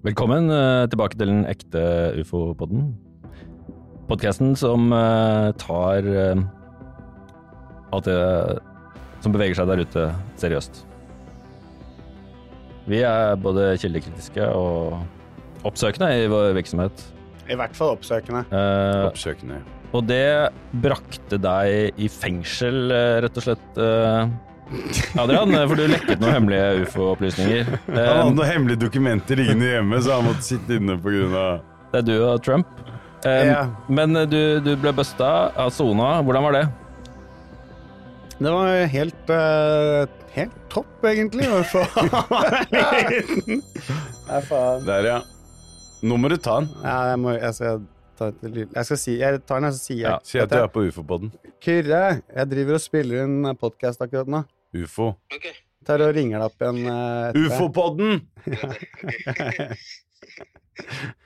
Velkommen eh, tilbake til den ekte ufo-podden. Podkasten som eh, tar eh, alt det som beveger seg der ute, seriøst. Vi er både kildekritiske og oppsøkende i vår virksomhet. I hvert fall oppsøkende. Eh, Oppsøkende. og det brakte deg i fengsel, rett og slett. Eh, Adrian, for du lekket noen hemmelige ufo-opplysninger. Han hadde Eh, noen hemmelige dokumenter liggende hjemme, så han måtte sitte inne pga. det er du og Trump. Eh, Ja. Men du, du ble busta av sona. Hvordan var det? Det var helt, uh, helt topp, egentlig. Nei, faen. Der, ja. Nå må du ta den. Ja, jeg, må, jeg skal ta et lyd. Jeg skal si Jeg tar den, og så sier jeg Ja, Si at du er på ufo-podden. Kyrre, jeg driver og spiller en podkast akkurat nå. Ufo. Tar og ringer deg opp igjen. Uh. Ufo-podden!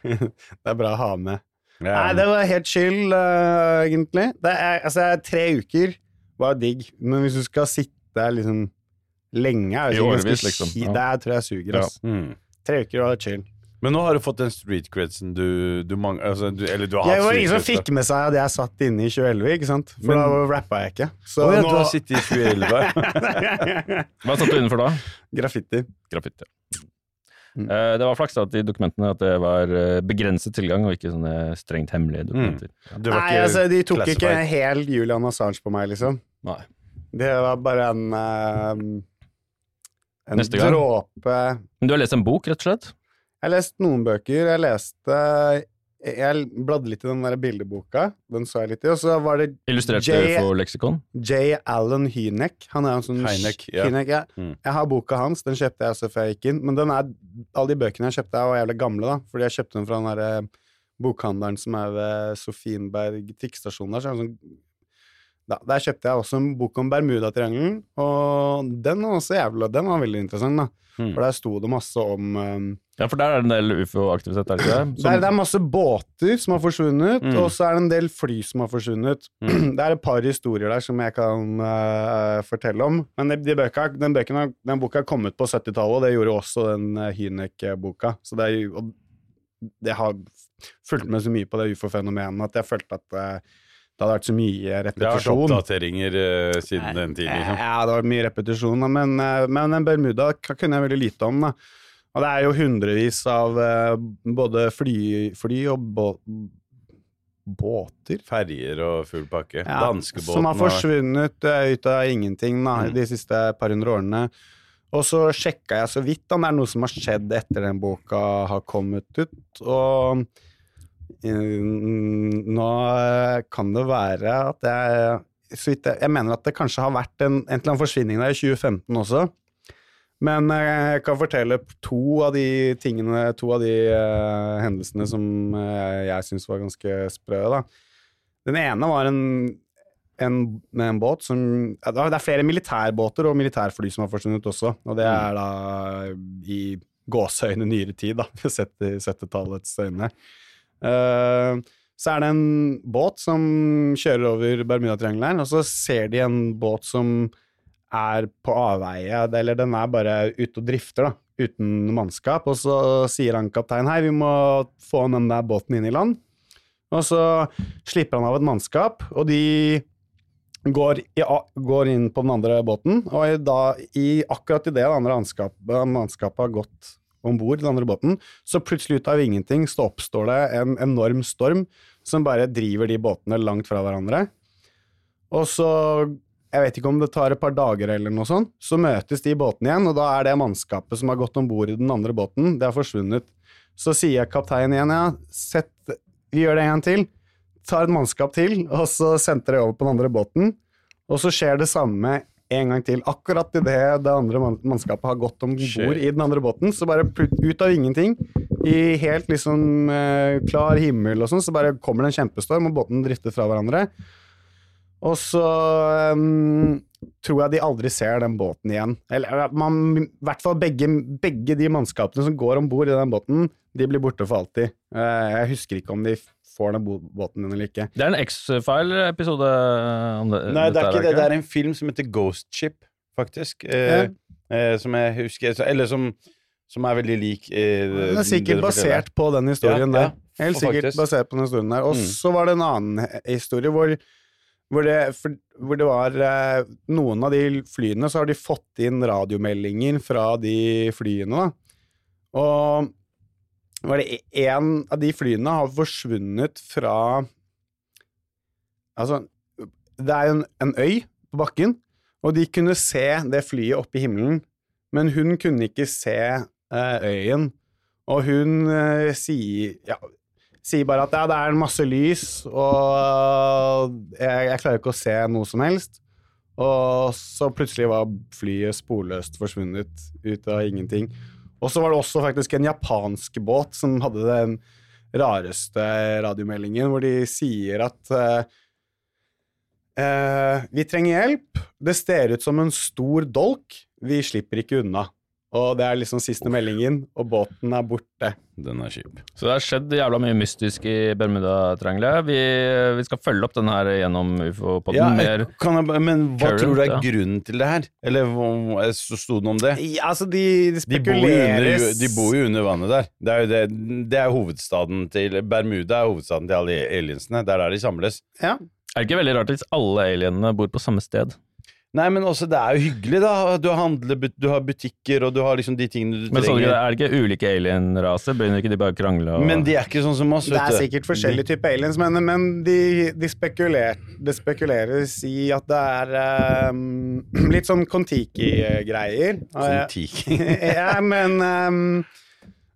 det er bra å ha med. Ja. Nei, det var helt chill, uh, egentlig. Det er, altså, tre uker var digg, men hvis du skal sitte liksom lenge er I det årevis, liksom. Ja. Det tror jeg suger, ass. Mm. Tre uker var chill. Men nå har du fått den street credsen du, du mang... Altså, du, eller du har hatt var ingen som fikk med seg at jeg satt inne i 2011, ikke sant? For Men- da rappa jeg ikke. Så Å ja, nå du har sittet i 2011. Hva satt du innenfor da? Graffiti. Graffiti. Mm. Uh, det var flaks at i dokumentene at det var eh, begrenset tilgang, og ikke sånne strengt hemmelige dokumenter. Mm. var Nei, altså, de tok ikke classified. helt Julian Assange på meg, liksom. Nei. Det var bare en uh, En dråpe Men du har lest en bok, rett og slett? Jeg har lest noen bøker. Jeg leste Jeg bladde litt i den der bildeboka. Den så jeg litt i. Og så var det Illustrert J- ufo-leksikon? J. Allen Hynek. Han er en sånn Hynek, ja. Hynek, ja. Mm. Jeg har boka hans, den kjøpte jeg også før jeg gikk inn. Men den er, alle de bøkene jeg kjøpte, var jævlig gamle, da. Fordi jeg kjøpte den fra den derre bokhandelen som er ved Sofienberg trikkestasjon der. Så er det sånn da, der kjøpte jeg også en bok om Bermudatriangelen, og den var også jævlig Den var veldig interessant, da. Mm. For der sto det masse om um, Ja, for der er det en del ufo-aktivitet, er det ikke det? det, er, det er masse båter som har forsvunnet, Mm. og så er det en del fly som har forsvunnet. Mm. Det er et par historier der som jeg kan uh, fortelle om. Men de, de bøka, den, bøken, har- den boka er kommet på 70-tallet, og det gjorde også den uh, Hynek-boka. Så det, er, det har fulgt med så mye på det ufo-fenomenet at jeg følte at eh, det hadde vært så mye repetisjon. Det har vært oppdateringer uh, siden den tid, liksom. Ja, det var mye repetisjon, men, uh, men den Bermuda kunne jeg veldig lite om. Da. Og det er jo hundrevis av uh, både fly, fly og bå båter Ferjer og full pakke. ja, Danskebåten som har forsvunnet ut av ingenting da, Mm. de siste par hundre årene. Og så sjekka jeg så vidt om det er noe som har skjedd etter den boka har kommet ut. Og nå eh, kan det være at jeg jeg, jeg mener at det kanskje har vært en, en eller annen forsvinning der i 2015 også. Men eh, jeg kan fortelle to av de tingene, to av de uh, hendelsene som uh, jeg syns var ganske sprø. da. Den ene var en, en, med en båt som Det er- er flere militærbåter og militærfly som har forsvunnet også, og det er da i gåseøyne nyere tid, da, sett i 70-tallets øyne. Eh, så er det en båt som kjører over Bermudatriangelen, og så ser de en båt som er på avveie, eller den er bare ute og drifter, da, uten mannskap. Og så sier han kaptein hei, vi må få den der båten inn i land. Og så slipper han av et mannskap, og de går, i, går inn på den andre båten. Og da, i, akkurat idet det andre mannskapet har gått om bord den andre båten, så plutselig ut av ingenting så oppstår det en enorm storm som bare driver de båtene langt fra hverandre. Og så jeg vet ikke om det tar et par dager eller noe sånt, så møtes de båtene igjen, og da er det mannskapet som har gått om bord i den andre båten, det har forsvunnet. Så sier kapteinen igjen, ja, sett, vi gjør det en til, tar et mannskap til, og så sendte det over på den andre båten, og så skjer det samme en gang til. Akkurat idet det andre mannskapet har gått om bord i den andre båten, så bare ut av ingenting, i helt liksom eh, klar himmel og sånn, så bare kommer det en kjempestorm, og båten drifter fra hverandre. Og så um, tror jeg de aldri ser den båten igjen. Eller man, i hvert fall begge, begge de mannskapene som går om bord i den båten, de blir borte for alltid. Eh, jeg husker ikke om de får den båten din eller ikke. Det er en X-File-episode om det. Nei, det er ikke det. Det er en film som heter Ghost Ship, faktisk. Eh, eh, som jeg husker Eller som Som er veldig lik eh, Den er sikkert basert på den historien Ja, ja, der. Helt sikkert faktisk. basert på den historien der. Og Mm. så var det en annen historie hvor, hvor, det, for, hvor det var eh, Noen av de flyene så har de fått inn radiomeldinger fra de flyene, da. Og var det en av de flyene har forsvunnet fra Altså, det er en, en øy på bakken, og de kunne se det flyet oppe i himmelen, men hun kunne ikke se eh, øyen. Og hun eh, sier ja, sier bare at ja, det er masse lys, og jeg, jeg klarer ikke å se noe som helst. Og så plutselig var flyet sporløst forsvunnet ut av ingenting. Og så var det også faktisk en japansk båt som hadde den rareste radiomeldingen, hvor de sier at uh, uh, vi trenger hjelp. Det ser ut som en stor dolk. Vi slipper ikke unna. Og det er liksom siste meldingen, og båten er borte. Den er kjip. Så det har skjedd jævla mye mystisk i Bermudatriangelet. Vi, vi skal følge opp den her gjennom ufo-podden. Ja, mer kan jeg, men hva current, tror du er ja. grunnen til det her? Eller sto det noe om det? Ja, altså, de, de De bor, jo under, spekuleres de bor jo under vannet der. Det er jo det, det er hovedstaden til Bermuda er hovedstaden til alle aliensene. Det er der de samles. Ja. Er det ikke veldig rart hvis alle alienene bor på samme sted? Nei, men også, det er jo hyggelig, da. Du har, du har butikker, og du har liksom de tingene du Men sånn, er det ikke ulike alienraser? Begynner ikke de bare å krangle? Og... Men de er ikke sånn som oss, Det er sikkert forskjellige typer aliens, men, men de, de spekuler, de spekuleres i at det er um, litt sånn Kon-Tiki-greier. Kon-Tiki? ja, men ehm,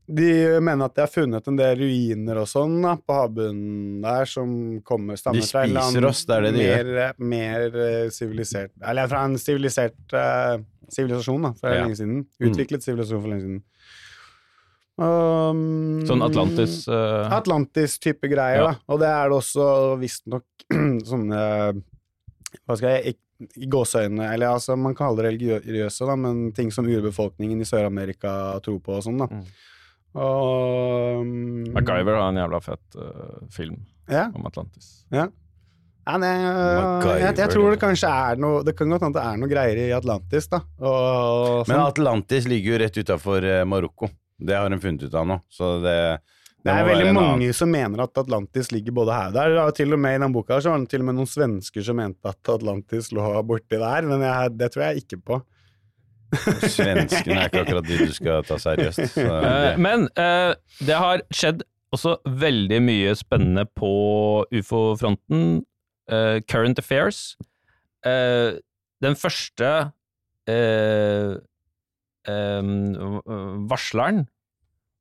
de mener at de har funnet en del ruiner og sånn da, på havbunnen der, som kommer stammer De fra eller spiser oss, det er det de gjør. mer, mer eh, sivilisert Eller fra en sivilisert eh, sivilisasjon da, for Ja. lenge siden. Mm. Utviklet sivilisasjon for lenge siden. Um, Sånn Atlantis uh... Atlantis-type greier, Ja. da. Og det er det også visstnok sånne Hva skal jeg i, gåseøynene, Eller altså, man kaller det religiøse, da, men ting som urbefolkningen i Sør-Amerika tror på og sånn, da. Mm. Og um, MacGyver har en jævla fett uh, film Ja. om Atlantis. ja. Ja, det, jeg, jeg tror det kanskje er noe Det kan godt hende det er noe greier i Atlantis, da. Og, Men. Atlantis ligger jo rett utafor Marokko. Det har de funnet ut av nå. Så det, det det er veldig mange annen- som mener at Atlantis ligger både her og der. Og til og med I den boka så var det til og med noen svensker som mente at Atlantis lå borti der, men jeg, det tror jeg ikke på. Svenskene er ikke akkurat de du skal ta seriøst. Så Eh, men uh, det har skjedd også veldig mye spennende på ufo-fronten. Uh, current affairs. Den første varsleren,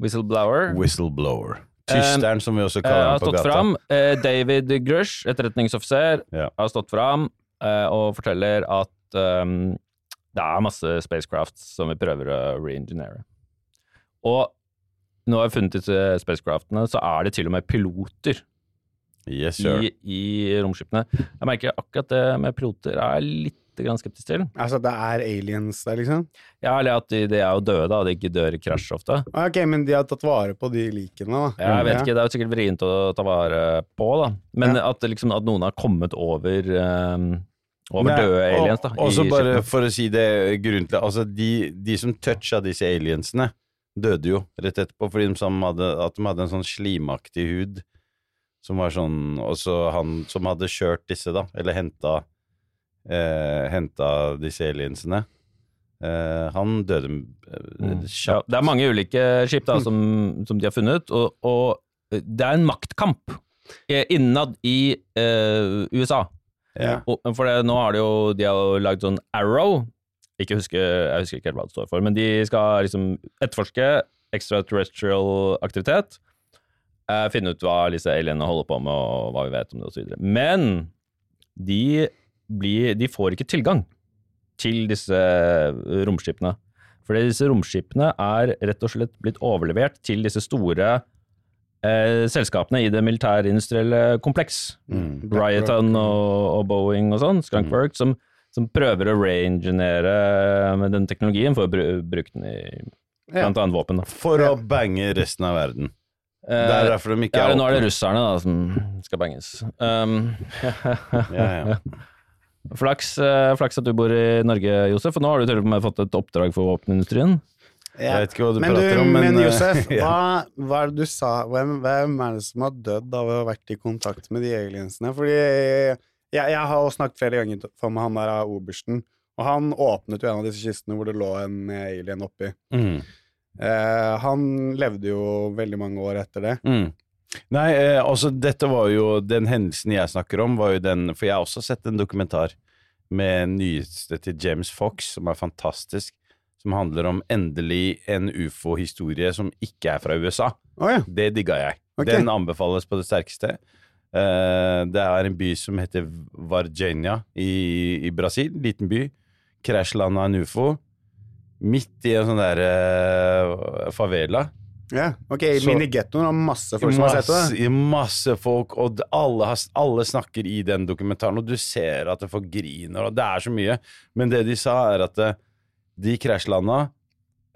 whistleblower, whistleblower. Tysteren, som vi også kaller ham på stått gata. fram. David Grush, etterretningsoffiser, Ja. har stått fram og forteller at em, det er masse spacecraft som vi prøver å reengineere. Og nå har jeg funnet disse spacecraftene, så er det til og med piloter Yes, sir. i, i romskipene. Jeg merker akkurat det med piloter er litt grann skeptisk til. Altså, det er aliens der, liksom? Ja, eller at de, de er jo døde, da. De ikke dør i krasj ofte. Ok, men de har tatt vare på de likene, da. Jeg vet Ja. ikke, det er jo sikkert vrient å ta vare på, da. Men at, liksom, at noen har kommet over, um, over Nei, døde aliens, da. Og så bare skipene. for å si det grunnen til Altså, de, de som toucha disse aliensene, døde jo rett etterpå fordi de som hadde, at de hadde en sånn slimaktig hud som var sånn Og så han som hadde kjørt disse, da, eller henta eh, Henta disse aliensene, eh, han døde eh, Mm. Ja, det er mange ulike skip da, som, som de har funnet, og, og det er en maktkamp eh, innad i eh, USA. Ja. For det, nå har de jo, de har lagd sånn Arrow, ikke husker, jeg husker ikke helt hva det står for, men de skal liksom etterforske extraterrestrial aktivitet, Uh, finne ut hva disse alienene holder på med, og hva vi vet om det, osv. Men de, blir, de får ikke tilgang til disse romskipene. For disse romskipene er rett og slett blitt overlevert til disse store eh, selskapene i det militærindustrielle kompleks. Mm. Ryoton og, og Boeing og sånn, Skunkwork, som, som prøver å reengineere med den teknologien for å br bruke den i blant annet våpen. Da. For å bange resten av verden. Det er Eh, derfor de ikke ja, er nå er det russerne da, som skal banges. Um, Ja, ja. flaks, eh, flaks at du bor i Norge, Josef, og nå har du til og med fått et oppdrag for våpenindustrien. Jeg vet ikke hva du men prater du, om, men, men, eh, Josef, hva, hva er det du sa? Hvem, hvem er det som har dødd av å ha vært i kontakt med de aliensene? Fordi jeg, jeg har jo snakket flere ganger med han der av obersten, og han åpnet jo en av disse kistene hvor det lå en alien oppi. Mm. Eh, han levde jo veldig mange år etter det. Mm. Nei, eh, altså dette var jo Den hendelsen jeg snakker om, var jo den For jeg har også sett en dokumentar med nyeste til James Fox, som er fantastisk. Som handler om endelig en ufo-historie som ikke er fra USA. Oh, ja. Det digga jeg. Okay. Den anbefales på det sterkeste. Uh, det er en by som heter Varginia i, i Brasil. Liten by. Krasjlanda en ufo. Midt i en sånn der uh, favela. ja. Ok, i gettoen er det masse folk som har sett det. Masse, masse folk, og alle, har, alle snakker i den dokumentaren, og du ser at folk griner, og det er så mye. Men det de sa, er at eh, de krasjlanda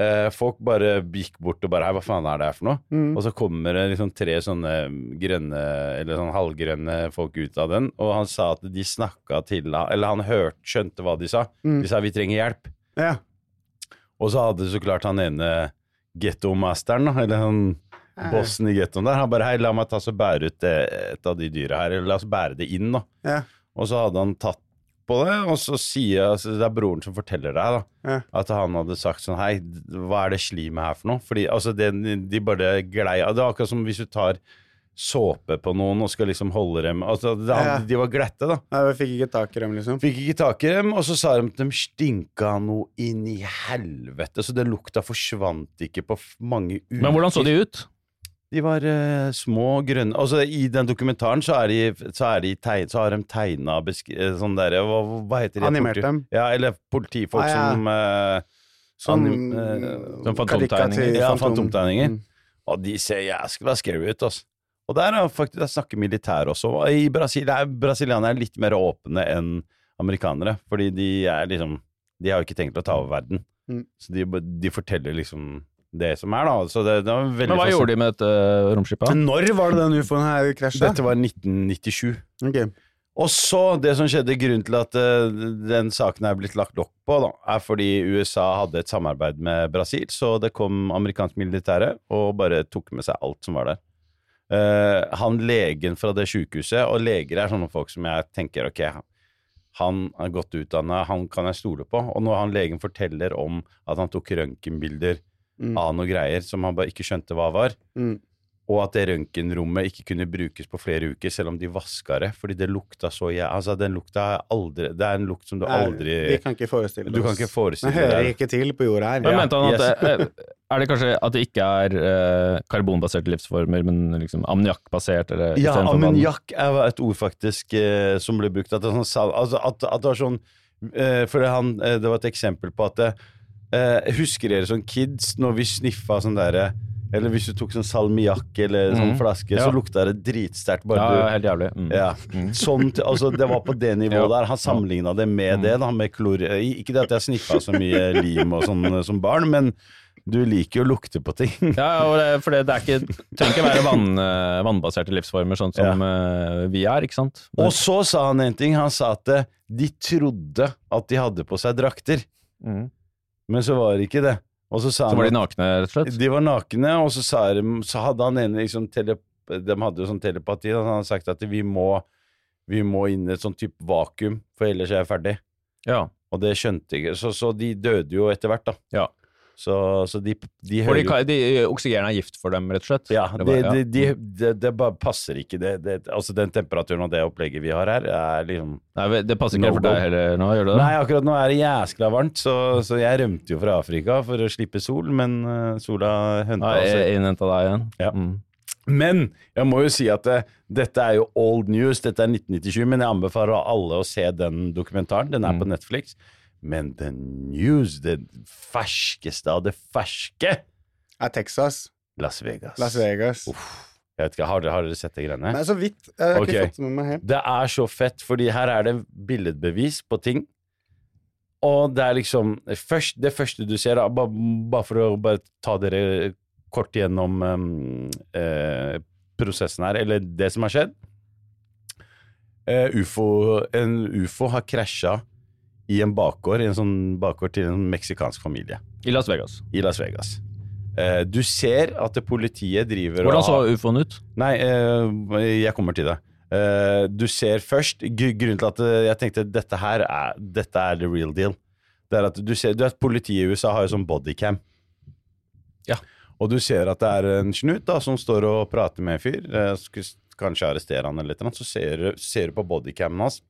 eh, Folk bare gikk bort og bare Hei, hva faen er det her for noe? Mm. Og så kommer det liksom tre sånne grønne, eller sånn halvgrønne folk ut av den, og han sa at de snakka til Eller han hørte, skjønte hva de sa. Mm. De sa 'vi trenger hjelp'. Ja. Og så hadde så klart han ene gettomasteren, eller han bossen i gettoen der, han bare 'hei, la meg ta så bære ut et av de dyra her', eller la oss bære det inn, da. Ja. Og så hadde han tatt på det, og så sier altså, Det er broren som forteller deg, da, Ja. at han hadde sagt sånn 'hei, hva er det slimet her for noe?' Fordi altså, det, de bare glei Det var akkurat som hvis du tar såpe på noen og skal liksom holde dem altså, det, Ja. De var glette, da. Nei, vi fikk ikke tak i dem, liksom. Fikk ikke tak i dem, og så sa de at de stinka noe inn i helvete, så det lukta forsvant ikke på mange uker. Men hvordan så de ut? De var uh, små, grønne Altså, i den dokumentaren så de, så de tegn, så har de tegna sånn derre hva, hva heter det? Animert dem. Ja, eller politifolk Ah, ja. som uh, Sånn eh, Som fantomtegninger. Ja, fantomtegninger. Mm. Og de ser jæskla scary ut, altså. Og der er faktisk, der snakker militær også. I Brasil er brasilianere litt mer åpne enn amerikanere, fordi de er liksom De har jo ikke tenkt å ta over verden. Mm. Så de, de forteller liksom det som er, da. Så det, det var veldig Men hva gjorde de med dette uh, romskipet? Men når var det den ufoen her krasja? Dette var 1997. Okay. Og så, det som skjedde, grunnen til at uh, den saken er blitt lagt lokk på, da, er fordi USA hadde et samarbeid med Brasil, så det kom amerikansk militære og bare tok med seg alt som var der. Uh, han legen fra det sykehuset, og leger er sånne folk som jeg tenker, ok, han er godt utdannet, han kan jeg stole på, og når han legen forteller om at han tok røntgenbilder Mm. av noe greier som han bare ikke skjønte hva var, Mm. og at det røntgenrommet ikke kunne brukes på flere uker, selv om de vaska det, fordi det lukta så jæ... Altså, den lukta er aldri Det er en lukt som du Nei, aldri Vi kan ikke forestille Du kan oss. ikke forestille Den hører deg ikke til på jorda her. Men Ja, mente han at yes. det, Er det kanskje at det ikke er eh, karbonbaserte livsformer, men liksom ammoniakkbasert? Ja, ammoniakk er et ord faktisk eh, som ble brukt. At det, er sånn, altså, at, at det var sånn eh, For det, han, eh, det var et eksempel på at det, eh, Husker dere som kids når vi sniffa sånn derre Eller hvis du tok sånn salmiakk eller sånn mm. flaske, Ja. så lukta det dritsterkt. Ja, helt jævlig. Mm. Ja, sånn, altså Det var på det nivået der. Han sammenligna det med det. da, med klor... Ikke det at jeg sniffa så mye lim og sånn eh, som barn, men du liker jo å lukte på ting. Ja, og det, for det, det er ikke, trenger ikke være vann, eh, vannbaserte livsformer, sånn som ja. vi er, ikke sant? Men- Og så sa han en ting. Han sa at eh, de trodde at de hadde på seg drakter, Mm. Men så var det ikke det. Så sa Så var de nakne, rett og slett? de var nakne, og så, sa de, så hadde han ene liksom tele, De hadde jo sånn telepati, og han hadde sagt at vi må, vi må inn i et sånn type vakuum, for ellers er jeg ferdig. Ja. Og det skjønte jeg ikke. Så, så de døde jo etter hvert, da. Ja. Så, så de, de de, hører ka- de, oksygen er gift for dem, rett og slett? ja, Det bare, ja. det, de, det, bare passer ikke. Altså Den temperaturen og det opplegget vi har her, er liksom Nei, det passer ikke No for deg heller nå, gjør det det? Nei, akkurat nå er det jæskla varmt, så, så jeg rømte jo fra Afrika for å slippe sol, men eh, sola henta oss. innhenta deg igjen? Ja. Mm. Men jeg må jo si at det, dette er jo old news, dette er 1997, men jeg anbefaler alle å se den dokumentaren. Den er Mm. på Netflix. Men the news, det ferskeste av det ferske Er Texas. Las Vegas. Las Vegas. Jeg vet ikke, Har dere, har dere sett det greiene? Nei, så vidt. Jeg har okay. ikke fått det med meg helt. Det er så fett, fordi her er det billedbevis på ting. Og det er liksom først, Det første du ser, da, bare, bare for å bare ta dere kort gjennom um, eh, prosessen her, eller det som har skjedd. uh, UFO, en ufo har krasja i en bakgård, i en sånn bakgård til en meksikansk familie I Las Vegas. i Las Vegas. Eh, du ser at politiet driver Hvordan så ufoen ut? Nei, eh, jeg kommer til det. Eh, du ser først Grunnen til at jeg tenkte dette her er, dette er the real deal, det er at du ser du vet, Politiet i USA har jo sånn bodycam. Ja. Og du ser at det er en snut da, som står og prater med en fyr. Kanskje arrestere han eller noe, så ser du, ser du på bodycamen hans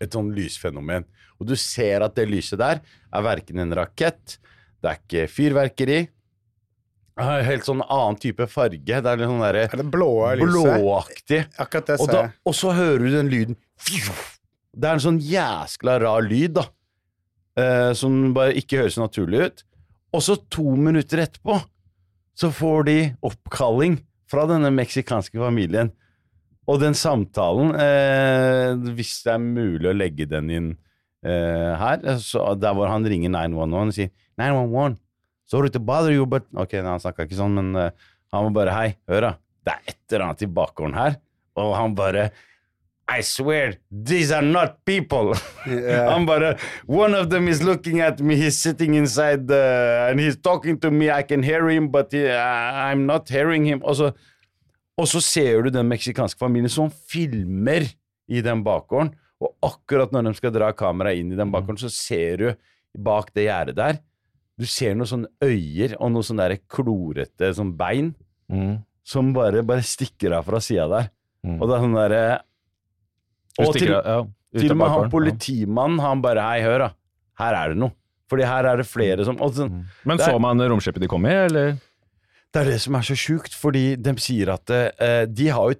et sånn lysfenomen. Og du ser at det lyset der er verken en rakett, det er ikke fyrverkeri. Er helt sånn annen type farge. Det er litt sånn der, Er det blå blåaktig. Akkurat det Og, ser jeg. og så hører du den lyden. Det er en sånn jæskla rar lyd, da. Eh, som bare ikke høres naturlig ut. Og så to minutter etterpå så får de oppkalling fra denne meksikanske familien. Og den samtalen, eh, hvis det er mulig å legge den inn eh, her, så der hvor han ringer 911 og sier 911, sorry to bother you, but Ok, han snakka ikke sånn, men eh, han var bare Hei, hør da, det er et eller annet i bakgården her. Og han bare I swear, these are not people. Yeah. Han bare One of them is looking at me, he's sitting inside the, and he's talking to me, I can hear him, but he, I, I'm not hearing him. Og så, og så ser du den meksikanske familien som filmer i den bakgården, og akkurat når de skal dra kameraet inn i den bakgården, så ser du bak det gjerdet der, du ser noen sånne øyer og noen sånne der klorete sånn bein Mm. som bare, bare stikker av fra sida der. Mm. Og det er sånn derre Og stikker til, av- ja, til og med han politimannen, han bare Hei, hør, da. Her er det noe. Fordi her er det flere som og sånn, ja. Men så man romskipet de kom i, eller? Det er det som er så sjukt, fordi de sier at eh, de har jo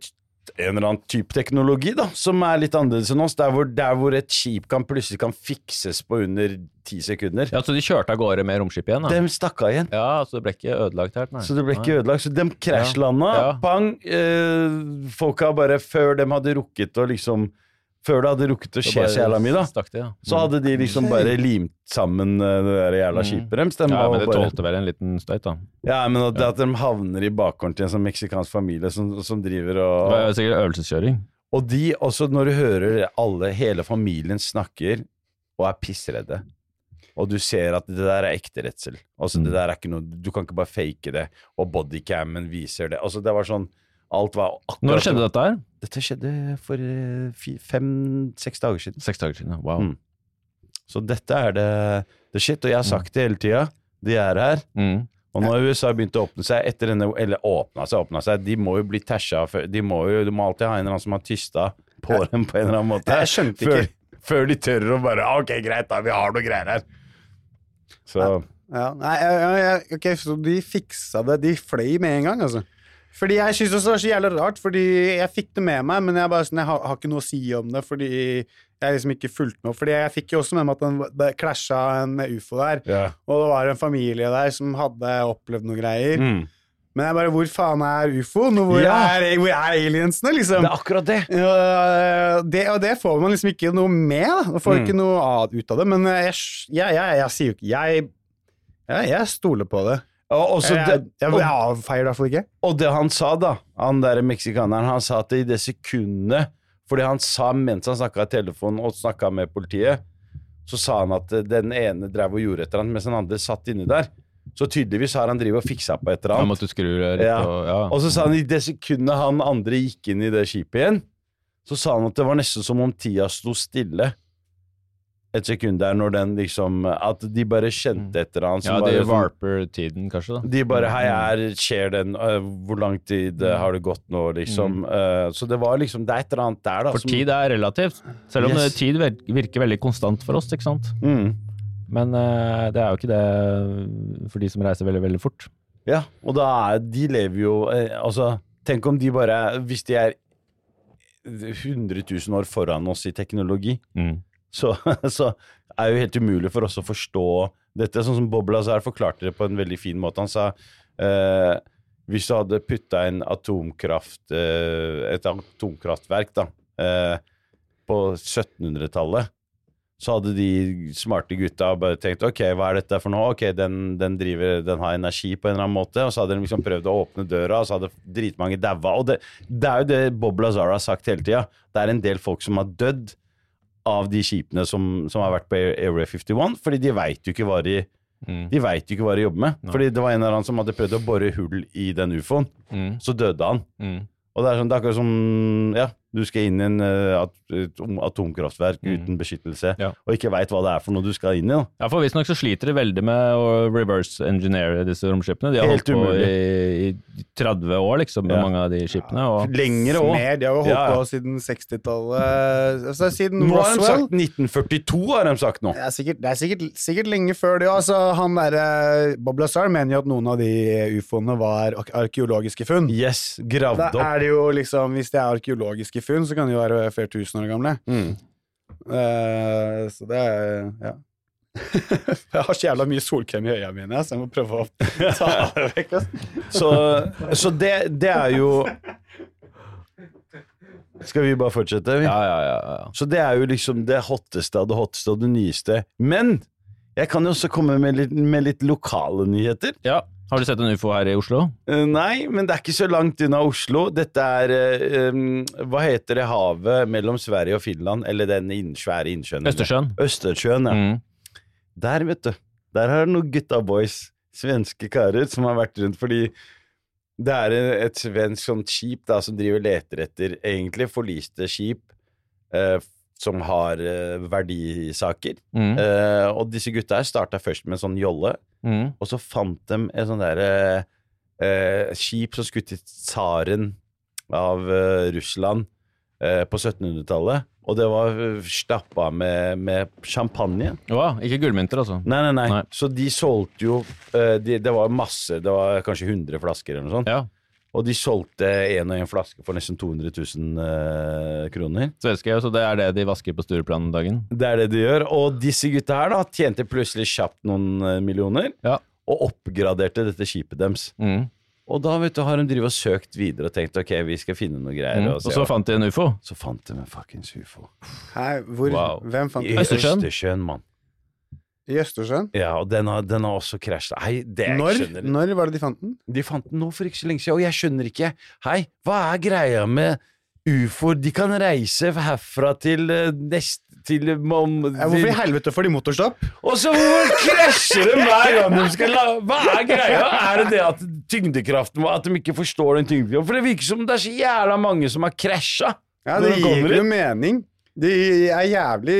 en eller annen type teknologi da, som er litt annerledes enn oss. Der hvor, der hvor et skip kan plutselig kan fikses på under ti sekunder. Ja, Så de kjørte av gårde med romskipet igjen? da? De stakk av igjen. Ja, så det ble ikke ødelagt her? nei. Så det ble ikke ødelagt. Så de krasjlanda. Ja. Bang! Eh, folka bare Før de hadde rukket å liksom Før det hadde rukket å skje så jævla mye, da. Stakk de, ja. Så hadde de liksom bare limt sammen eh, det der jævla Mm. skipet deres. De ja, men det bare- tålte vel en liten støyt, da. Ja, men at, at de havner i bakgården til en sånn meksikansk familie som, som driver Det var sikkert øvelseskjøring. Og de også, når du hører alle, hele familien snakker og er pissredde, og du ser at det der er ekte redsel. Altså, Mm. det der er ikke noe Du kan ikke bare fake det, og bodycammen viser det. Altså, det var sånn Alt var akkurat Når skjedde dette her? Dette skjedde for eh, fem-seks dager siden. Seks dager siden. Wow. Mm. Så dette er det, det shit, og jeg har sagt det hele tida. De er her. Mm. Og nå har USA begynt å åpne seg etter denne, eller åpna seg, åpna seg. De må jo bli tæsja før De må jo, du må alltid ha en eller annen som har tysta på dem på en eller annen måte. Jeg skjønte ikke. før de tør å bare Ok, greit, da, vi har noe greier her. Så Ja, nei, ja, ja, ja, ok, så de fiksa det. De fløy med en gang, altså. Fordi jeg synes også det var så jævlig rart, fordi jeg fikk det med meg, men jeg, bare, sånn, jeg har, har ikke noe å si om det, fordi jeg liksom ikke fulgte med opp. Fordi jeg fikk jo også med meg at den, det klasja en ufo der, yeah. og det var en familie der som hadde opplevd noen greier. Mm. Men jeg bare, hvor faen er ufoen? Hvor, Ja. er, hvor er aliensene, liksom? Det er akkurat det. Uh, det, og det får man liksom ikke noe med. Da. Man får Mm. ikke noe ut av det. Men jeg, jeg, jeg, jeg sier jo ikke jeg, jeg stoler på det. Og, også jeg, jeg, jeg avfeier det iallfall ikke. og det han sa, da, han der meksikaneren, han sa at i det sekundet Fordi han sa mens han snakka i telefonen og snakka med politiet, så sa han at den ene drev og gjorde et eller annet, mens den andre satt inni der. Så tydeligvis har han drevet og fiksa på et eller annet. måtte skru litt Ja. Og, ja. Og så sa han i det sekundet han andre gikk inn i det skipet igjen, så sa han at det var nesten som om tida sto stille et sekund der, når den liksom At de bare kjente et eller annet ja, det de sånn- varper tiden, kanskje, da. De bare Hei, her skjer den Uh, Hvor lang tid uh, har det gått nå, liksom? Uh, så det var liksom Det er et eller annet der, da. For som- tid er relativt. Selv om Yes. tid virker veldig konstant for oss, ikke sant. mm. Men det er jo ikke det for de som reiser veldig, veldig fort. Ja, og da er De lever jo Altså, tenk om de bare Hvis de er 100 000 år foran oss i teknologi, Mm. Så, så er jo helt umulig for oss å forstå dette. Sånn som Bob Lazar forklarte det på en veldig fin måte. Han sa eh, hvis du hadde putta atomkraft, eh, et atomkraftverk da, eh, på 1700-tallet, så hadde de smarte gutta bare tenkt ok, hva er dette for noe? Ok, den, den, driver, den har energi på en eller annen måte. Og så hadde de liksom prøvd å åpne døra, og så hadde dritmange daua. Og det, det er jo det Bob Lazar har sagt hele tida. Det er en del folk som har dødd av de skipene som, som har vært på Area 51, fordi de veit jo ikke hva de Mm. de vet jo ikke hva de jobber med. Nei. Fordi det var en eller annen som hadde prøvd å bore hull i den ufoen. Mm. Så døde han. Mm. Og det er, sånn, det er akkurat som ja, du skal inn i en, eh, et atomkraftverk Mm. uten beskyttelse, Ja. og ikke veit hva det er for noe du skal inn i. Da. Ja, for Visstnok så sliter de veldig med å reverse engineere disse romskipene. De har Helt holdt på i, i 30 år, liksom, med Ja. mange av de skipene. Og, Lengre òg. De har jo holdt Ja, på siden 60-tallet. Altså, siden Nå har de sagt 1942, har de sagt nå. Det er sikkert, det er sikkert, sikkert lenge før det. Altså, han derre Bob Lazar mener jo at noen av de ufoene var ar- arkeologiske funn. Yes, gravd opp. er det jo liksom, Hvis det er arkeologiske funn, så kan de jo være flere tusen år gamle. Mm. Uh, så det er Ja. jeg har så jævla mye solkrem i øya mine, så jeg må prøve å ta det vekk. Så, så det, det er jo Skal vi bare fortsette? vi? ja, ja, ja, ja. Så det er jo liksom det hotteste av det hotteste og det nyeste. Men jeg kan jo også komme med litt, med litt lokale nyheter. ja. Har du sett en ufo her i Oslo? Uh, nei, men det er ikke så langt unna Oslo. Dette er uh, Hva heter det havet mellom Sverige og Finland? Eller den svære innsjøen? Østersjøen. Østersjøen, ja. Mm. Der, vet du. Der har du noen gutta boys, svenske karer, som har vært rundt fordi det er et svensk sånt skip da, som driver leter etter egentlig forliste skip eh, som har uh, verdisaker. Mm. Uh, og disse gutta her starta først med en sånn jolle, Mm. og så fant de et sånn derre uh, skip som skulle til tsaren av eh, Russland eh, på 1700-tallet. Og det var stappa med, med champagne. Wow, ikke gullmynter, altså. Nei, nei, nei. Nei. Så de solgte jo eh, de, Det var masse, det var kanskje 100 flasker eller noe sånt. Ja. Og de solgte én og én flaske for nesten 200 000 eh, kroner. Svenske, så det er det de vasker på Stureplan om dagen? Det er det de gjør. Og disse gutta her da tjente plutselig kjapt noen eh, millioner, Ja. og oppgraderte dette skipet deres. Mm. Og da vet du, har de drivet og søkt videre og tenkt ok, vi skal finne noe greier. Mm. Og, Og så fant de en ufo. så fant de en fuckings ufo. Hei, hvor, Wow. Hvem fant I det? Østersjøen? Østersjøen, mann. I Østersjøen? Ja, og den har, den har også krasja. Hei, det jeg Når, skjønner når var det de fant den? De fant den nå for ikke så lenge siden, og jeg skjønner ikke. Hei, hva er greia med ufoer? De kan reise herfra til uh, nest... Til, om, Ja, hvorfor i helvete får de motorstopp? Og så krasjer de hver gang de skal la Hva er greia? Er det det at tyngdekraften At de ikke forstår den tyngdekraften? For det virker som det er så jævla mange som har krasja. Ja, Det de gir noe mening. Det er jævlig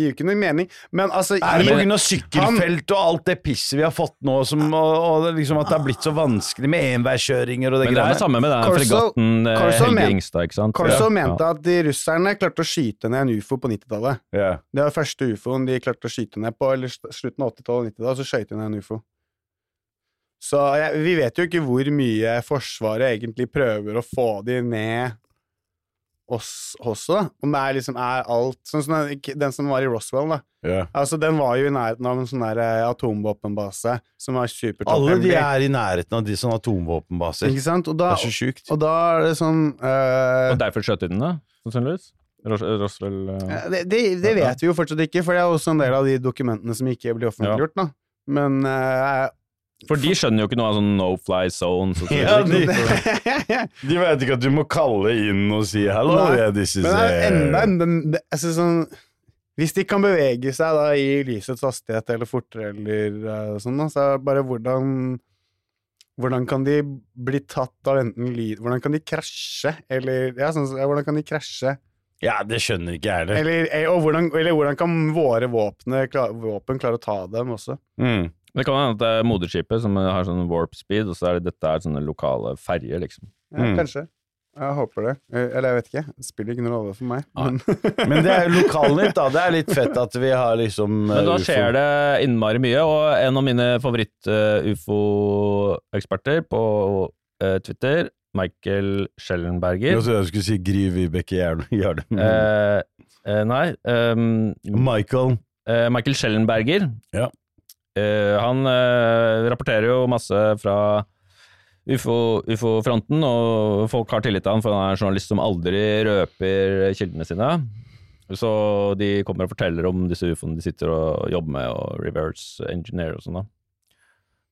Gir jo ikke noe mening. Men altså Er det av sykkelfelt og alt det pisset vi har fått nå, som, og, og det liksom at det har blitt så vanskelig med enveiskjøringer og det Men det er det samme med den fregatten eh, Corso Helge Ingstad, ikke sant? Corso Ja. mente at de russerne klarte å skyte ned en ufo på 90-tallet. Yeah. Det var første ufoen de klarte å skyte ned på, eller slutten av 80-tallet og 90-tallet, så skøyt de ned en ufo. Så ja, vi vet jo ikke hvor mye Forsvaret egentlig prøver å få de ned oss også, da. Om det er liksom er alt Sånn som den, den som var i Roswell, da. Yeah. Altså, den var jo i nærheten av en sånn der eh, atomvåpenbase som var Alle de er i nærheten av de sånne atomvåpenbaser. Ikke sant? Og da, Det er så sjukt. og da er det sånn uh, Og derfor skjøt de den, da? Sannsynligvis? Ros Roswell uh, Ja, Det, det, det vet vi jo fortsatt ikke, for det er også en del av de dokumentene som ikke blir offentliggjort. da. Men eh, For de skjønner jo ikke noe av sånn no fly zone. Så Ja, de- De vet ikke at du må kalle inn og si 'hello, yeah, this is det enda, enda det- altså, sånn, Hvis de kan bevege seg da i lysets hastighet eller fortere eller eh, sånn, da, så er det bare hvordan hvordan kan de bli tatt av enten lyd Hvordan kan de krasje, eller Ja, sånn, ja, hvordan kan de krasje? Ja, det skjønner ikke jeg heller. Eller, eh, hvordan, eller hvordan kan våre våpne, våpen klare å ta dem også? Mm. Det kan hende at det er moderskipet som har sånn warp speed, og så er det, dette er sånne lokale ferjer, liksom. Ja, Mm. Kanskje. Jeg håper det. Eh, Eller jeg vet ikke. Det spiller ikke noen rolle for meg. Men, Men det er jo lokalnytt, da. Det er litt fett at vi har liksom Men da skjer det innmari mye, og en av mine favoritt-ufo-eksperter på eh, Twitter, Michael Schellenberger Jeg trodde jeg skulle si Gry Vibeke Jarle. eh, eh, Nei. um, Michael. eh, Michael Schellenberger. Ja. Eh, han eh, rapporterer jo masse fra UFO ufo-fronten, og folk har tillit til han, for han er en journalist som aldri røper kildene sine. Så de kommer og forteller om disse ufoene de sitter og jobber med, og reverse engineer og sånn. da.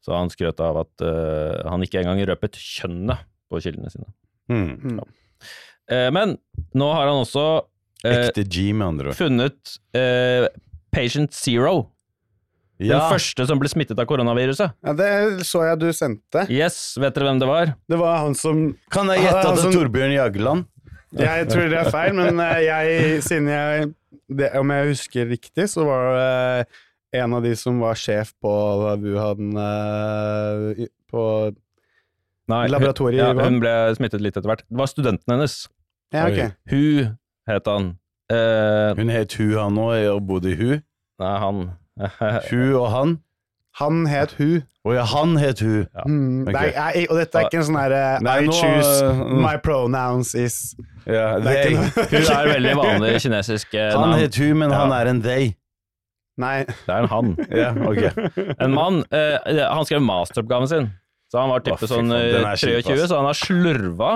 Så han skrøt av at uh, han ikke engang røpet kjønnet på kildene sine. Mm. Mm. Uh, men nå har han også uh, Ekte G, med andre ord. funnet eh, Patient Zero. Den Ja, første som ble smittet av koronaviruset. Ja, det så jeg du sendte. Yes, vet dere hvem det var? Det var han som kan jeg gjette at det er Torbjørn Jagland? Jeg tror det er feil, men eh, jeg, siden jeg det, Om jeg husker riktig, så var det en av de som var sjef på Wuhan eh, i- På Nei, Laboratoriet i ja, Wuhan. Hun ble smittet litt etter hvert. Det var studenten hennes. Ja, ok. Oi. Hu het han. Eh, Hun het Hu, han òg, og bodde i Hu. nei, han Hu og han. Han het Hu. Å ja, han het Hu. Ja. Mm, okay. nei, jeg, og dette er ikke en sånn herre I nå, choose uh, my pronouns is Ja, Det er they. Hun er veldig vanlig kinesisk eh, Han navn. het Hu, men Ja. han er en they. Nei. Det er en han. Ja, okay. En mann. Uh, han skrev masteroppgaven sin. Så han var type Å, sånn faen, den eh, er kjip, 23, ass. så han har slurva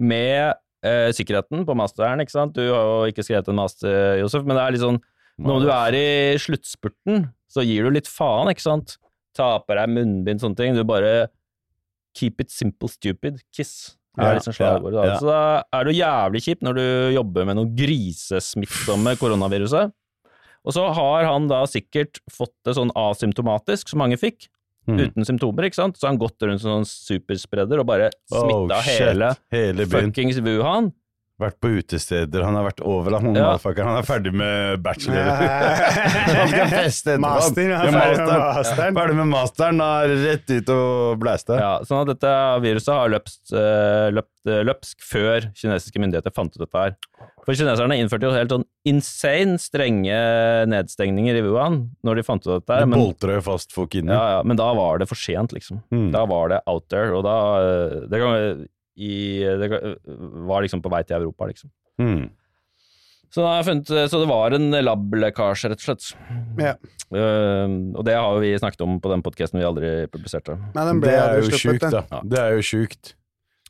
med uh, sikkerheten på masteren, ikke sant. Du har jo ikke skrevet en master, Josef, men det er litt sånn Når du er i sluttspurten, så gir du litt faen, ikke sant. Ta på deg munnbind, sånne ting. Du bare Keep it simple stupid. Kiss. Det er liksom slagordet. ja, ja. Så da er du jævlig kjip når du jobber med noe grisesmittsomme koronaviruset. Og så har han da sikkert fått det sånn asymptomatisk, som mange fikk, Mm. uten symptomer, ikke sant. Så han gått rundt som sånn superspredder og bare smitta Oh, hele Hele fuckings Wuhan. Vært på utesteder, han har vært overalt. Han, Ja. han er ferdig med bachelor. han skal feste etterpå. Master, er Ja, masteren. Ferdig med masteren, da er rett ut og blæste. Ja, sånn at dette viruset har løpt, eh, løpt eh, løpsk før kinesiske myndigheter fant ut dette her. For kineserne innførte jo helt sånn insane strenge nedstengninger i Wuhan når de fant ut dette her. Det boltra jo fast folk inni. ja, ja, men da var det for sent, liksom. Mm. Da var det out there, og da eh, Det, kan, i, det var liksom på vei til Europa, liksom. Mm. Så, da har jeg funnet, så det var en lab-lekkasje, rett og slett. Ja. Uh, og det har jo vi snakket om på den podkasten vi aldri publiserte. Nei, den ble Det er jo sjukt, da. Ja. Det er jo sjukt.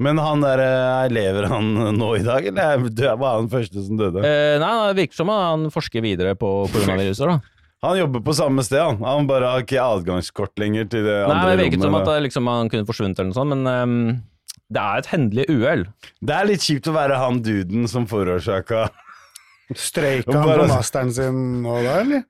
Men han der, eh, lever han nå i dag, eller er- var han første som døde? Uh, nei, det virker som han forsker videre på koronaviruset, da. Han jobber på samme sted, han. Han bare har ikke adgangskort lenger til det Nei, det virket som at liksom, han kunne forsvunnet eller noe sånt, men ehm, det er et hendelig uhell. Det er litt kjipt å være han duden som forårsaka Streika han på masteren sin nå da, eller?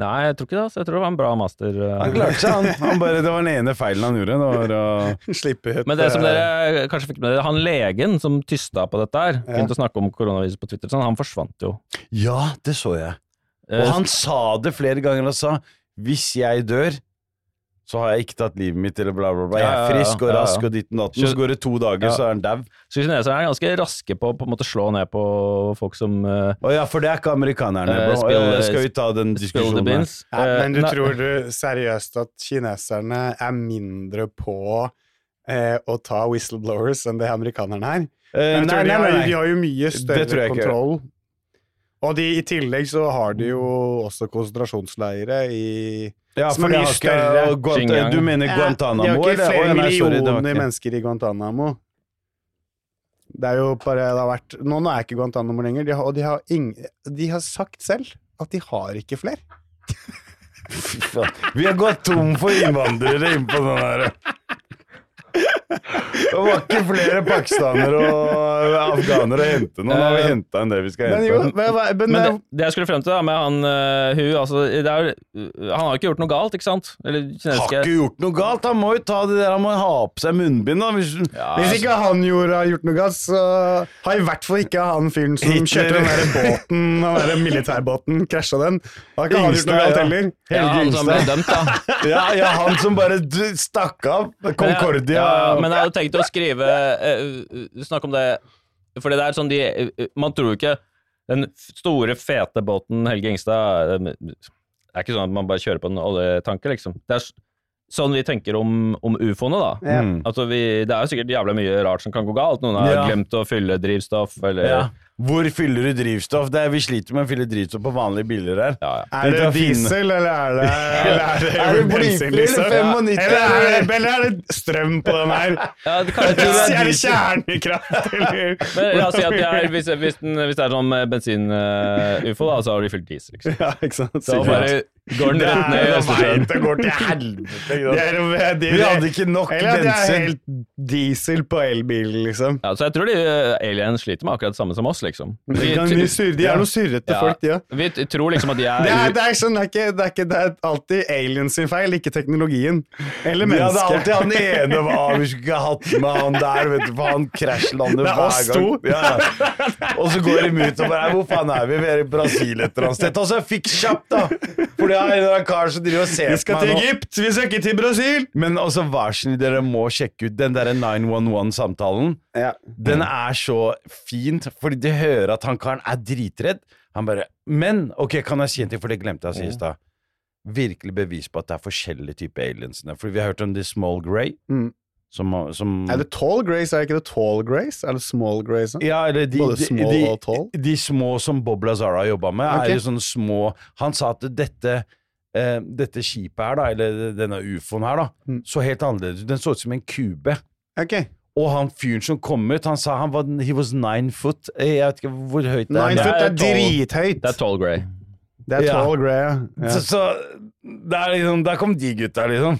Nei, jeg tror ikke det. Altså. Jeg tror det var en bra master. eh. Han klarte seg, han. han bare, det var den ene feilen han gjorde. Det var å Slippe ut Men det som eh, dere kanskje fikk med dere, han legen som tysta på dette her, Ja. begynte å snakke om koronaviruset på Twitter, sånn, han forsvant jo. Ja, det så jeg. Eh, Og han sa det flere ganger. og sa hvis jeg dør, så har jeg ikke tatt livet mitt, eller bla, bla, bla. Jeg er frisk og Ja, ja. rask og ditt og datten. Så går det to dager, Ja. så er han dau. Så kineserne er ganske raske på å på en måte slå ned på folk som uh, oh, ja, for det er ikke amerikanerne, Uh, spill- Eh, Skal vi ta den diskusjonen? der? Ja, Eh, men du tror du seriøst at kineserne er mindre på eh, å ta whistleblowers enn det amerikanerne er? Uh, nei, nei, nei, nei, de har jo mye større ikke. kontroll. Og de, i tillegg så har de jo også konsentrasjonsleire i Ja, som for er mye større. Guant Xinjiang. Du mener Ja, De har ikke eller? Flere nei, sorry, det var millioner ikke- mennesker i Guantánamo. Det er jo bare det har vært Nå, nå er ikke Guantánamo lenger, de har, og de har, ing, de har sagt selv at de har ikke flere. Fy faen. Vi har gått tom for innvandrere innpå den her. Det var ikke flere pakistanere og afghanere å hente nå. Nå har vi henta enn det vi skal Men jo, men, men, Men det, det jeg skulle frem til da, med han uh, Hu altså, det er, Han har jo ikke gjort noe galt, ikke sant? Eller Har ikke gjort noe galt. Han må jo ta det der, han må ha på seg munnbind. da hvis, ja, hvis ikke han gjorde, har gjort noe galt, så har i hvert fall ikke han fyren som Hitler. kjørte den der båten, den der militærbåten, krasja den. Har ikke han gjort noe galt ja. heller. ja, Helge han som ble Ingstad. Ja, ja, han som bare stakk av. Concordia. Ja, men jeg hadde tenkt å skrive uh, Snakke om det Fordi det er sånn de uh, Man tror jo ikke den store, fete båten Helge Ingstad eh, Det er ikke sånn at man bare kjører på en oljetanke, liksom. Det er sånn vi tenker om, om ufoene, da. Ja. Mm. Altså vi, det er jo sikkert jævla mye rart som kan gå galt. Noen har Ja. glemt å fylle drivstoff, eller Ja. Hvor fyller du drivstoff? Det er, vi sliter med å fylle drivstoff på vanlige biler her. Ja, ja. Er det er diesel, eller er det, eller er det, Er det bensin, eller liksom? 95? Eller er, det, eller er det strøm på den her? Ja, det kan, Er det kjernekraft, eller? Men la oss si at er, hvis, hvis, den, hvis det er sånn bensin-ufo, da, så har de fylt diesel, liksom. Ja, ikke sant? Så bare går den rett ned i er- Østersjøen. Det går til helvete. Det Vi hadde ikke nok det er bensin. helt diesel på elbilen, liksom. Ja, så jeg tror de eh, aliens sliter med akkurat det samme som oss, liksom. De, de, surre, de er noe surrete Ja. folk, de òg. vi tror liksom at de er, Det er, det, er sånn, det, er ikke, det, er ikke, det er alltid aliens sin feil, ikke teknologien. Eller Vi hadde mennesket. alltid han ene var, Vi skulle ikke ha hatt med han der, vet du, for han krasjlander Det er hver oss gang. to. Ja. Og så går de ut og bare Hvor faen er vi? Vi er i Brasil et eller annet sted. Altså, fiks kjapt, da! For det er en kar som driver og ser Vi skal til. Egypt, vi skal ikke til Brasil! Men også vær snill, dere må sjekke ut den derre 911-samtalen. Ja. Den er så fint, fordi de hører at han karen er dritredd. Han bare Men ok, kan jeg si en ting, for det glemte jeg å si i stad. Virkelig bevis på at det er forskjellige typer aliens. Fordi vi har hørt om The Small Grey. Mm. Som, som Er det tall grace? Er det ikke det tall grace? Eller small grace? ja, eller de, Både de, small de, og tall? de små som Bob Lazara jobba med, okay. er jo sånne små Han sa at dette eh, dette skipet her, da, eller denne ufoen her, da, Mm. så helt annerledes. Den så ut som en kube. Okay. Og han fyren som kom ut, han sa han var He was nine foot. Eh, Jeg vet ikke hvor høyt det Nine er. foot er er drithøyt. det er Tall Grey. Det er tall grey, ja. Så, så det er liksom, Der kom de gutta, liksom.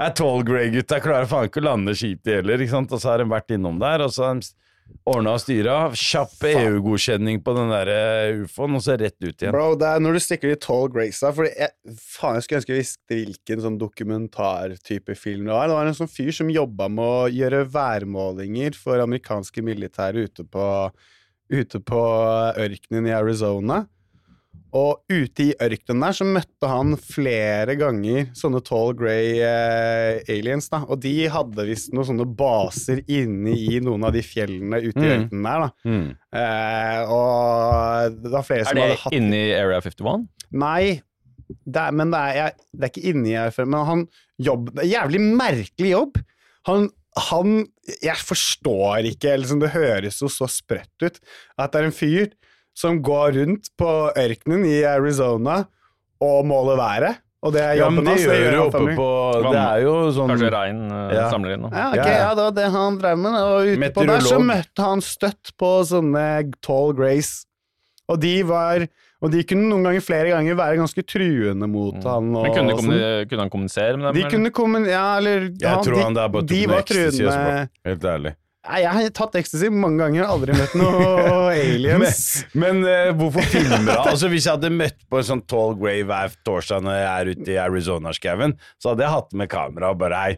Er tall grey-gutta klarer faen ikke å lande skip, de heller. ikke sant? Og så har de vært innom der, og så har de ordna og styra. Kjapp EU-godkjenning på den der eh, ufoen, og så rett ut igjen. Bro, det er når du stikker i tall grace da, fordi jeg, Faen, jeg skulle ønske jeg visste hvilken sånn dokumentartype film det var. Det var en sånn fyr som jobba med å gjøre værmålinger for amerikanske militære ute på, ute på ørkenen i Arizona. Og ute i ørkenen der så møtte han flere ganger sånne tall grey eh, aliens. da, Og de hadde visst noen sånne baser inne i noen av de fjellene ute i Mm. ørkenen der. da. Mm. Eh, og det var flere Er som det hadde hatt inni Area 51? Nei, det er, men det er, jeg, det er ikke inni her, men han jobb, det er Jævlig merkelig jobb. Han, han Jeg forstår ikke, liksom, det høres jo så sprøtt ut, at det er en fyr som går rundt på ørkenen i Arizona og måler været. Og det er Ja, men jobben hans. gjør jo oppe på Det er jo sånn Kanskje regn uh, Ja. samler inn? Ja, okay, Ja, ja. ja, det var det han drev med. Og ute på der så møtte han støtt på sånne tall grace. Og de var Og de kunne noen ganger flere ganger være ganske truende mot han. Og, Men kunne, de sånn. kommuni- kunne han kommunisere med dem? De eller? kunne kommunisere, Ja, eller Jeg han- tror de, han der bare tok de noe var ecstasy. Helt ærlig. Nei, Jeg har tatt ecstasy mange ganger, aldri møtt noe aliens. Men eh, hvorfor filmer han? Altså, hvis jeg hadde møtt på en sånn tall grey hver torsdag når jeg er ute i Arizona-skauen, så hadde jeg hatt med kamera og bare Hei,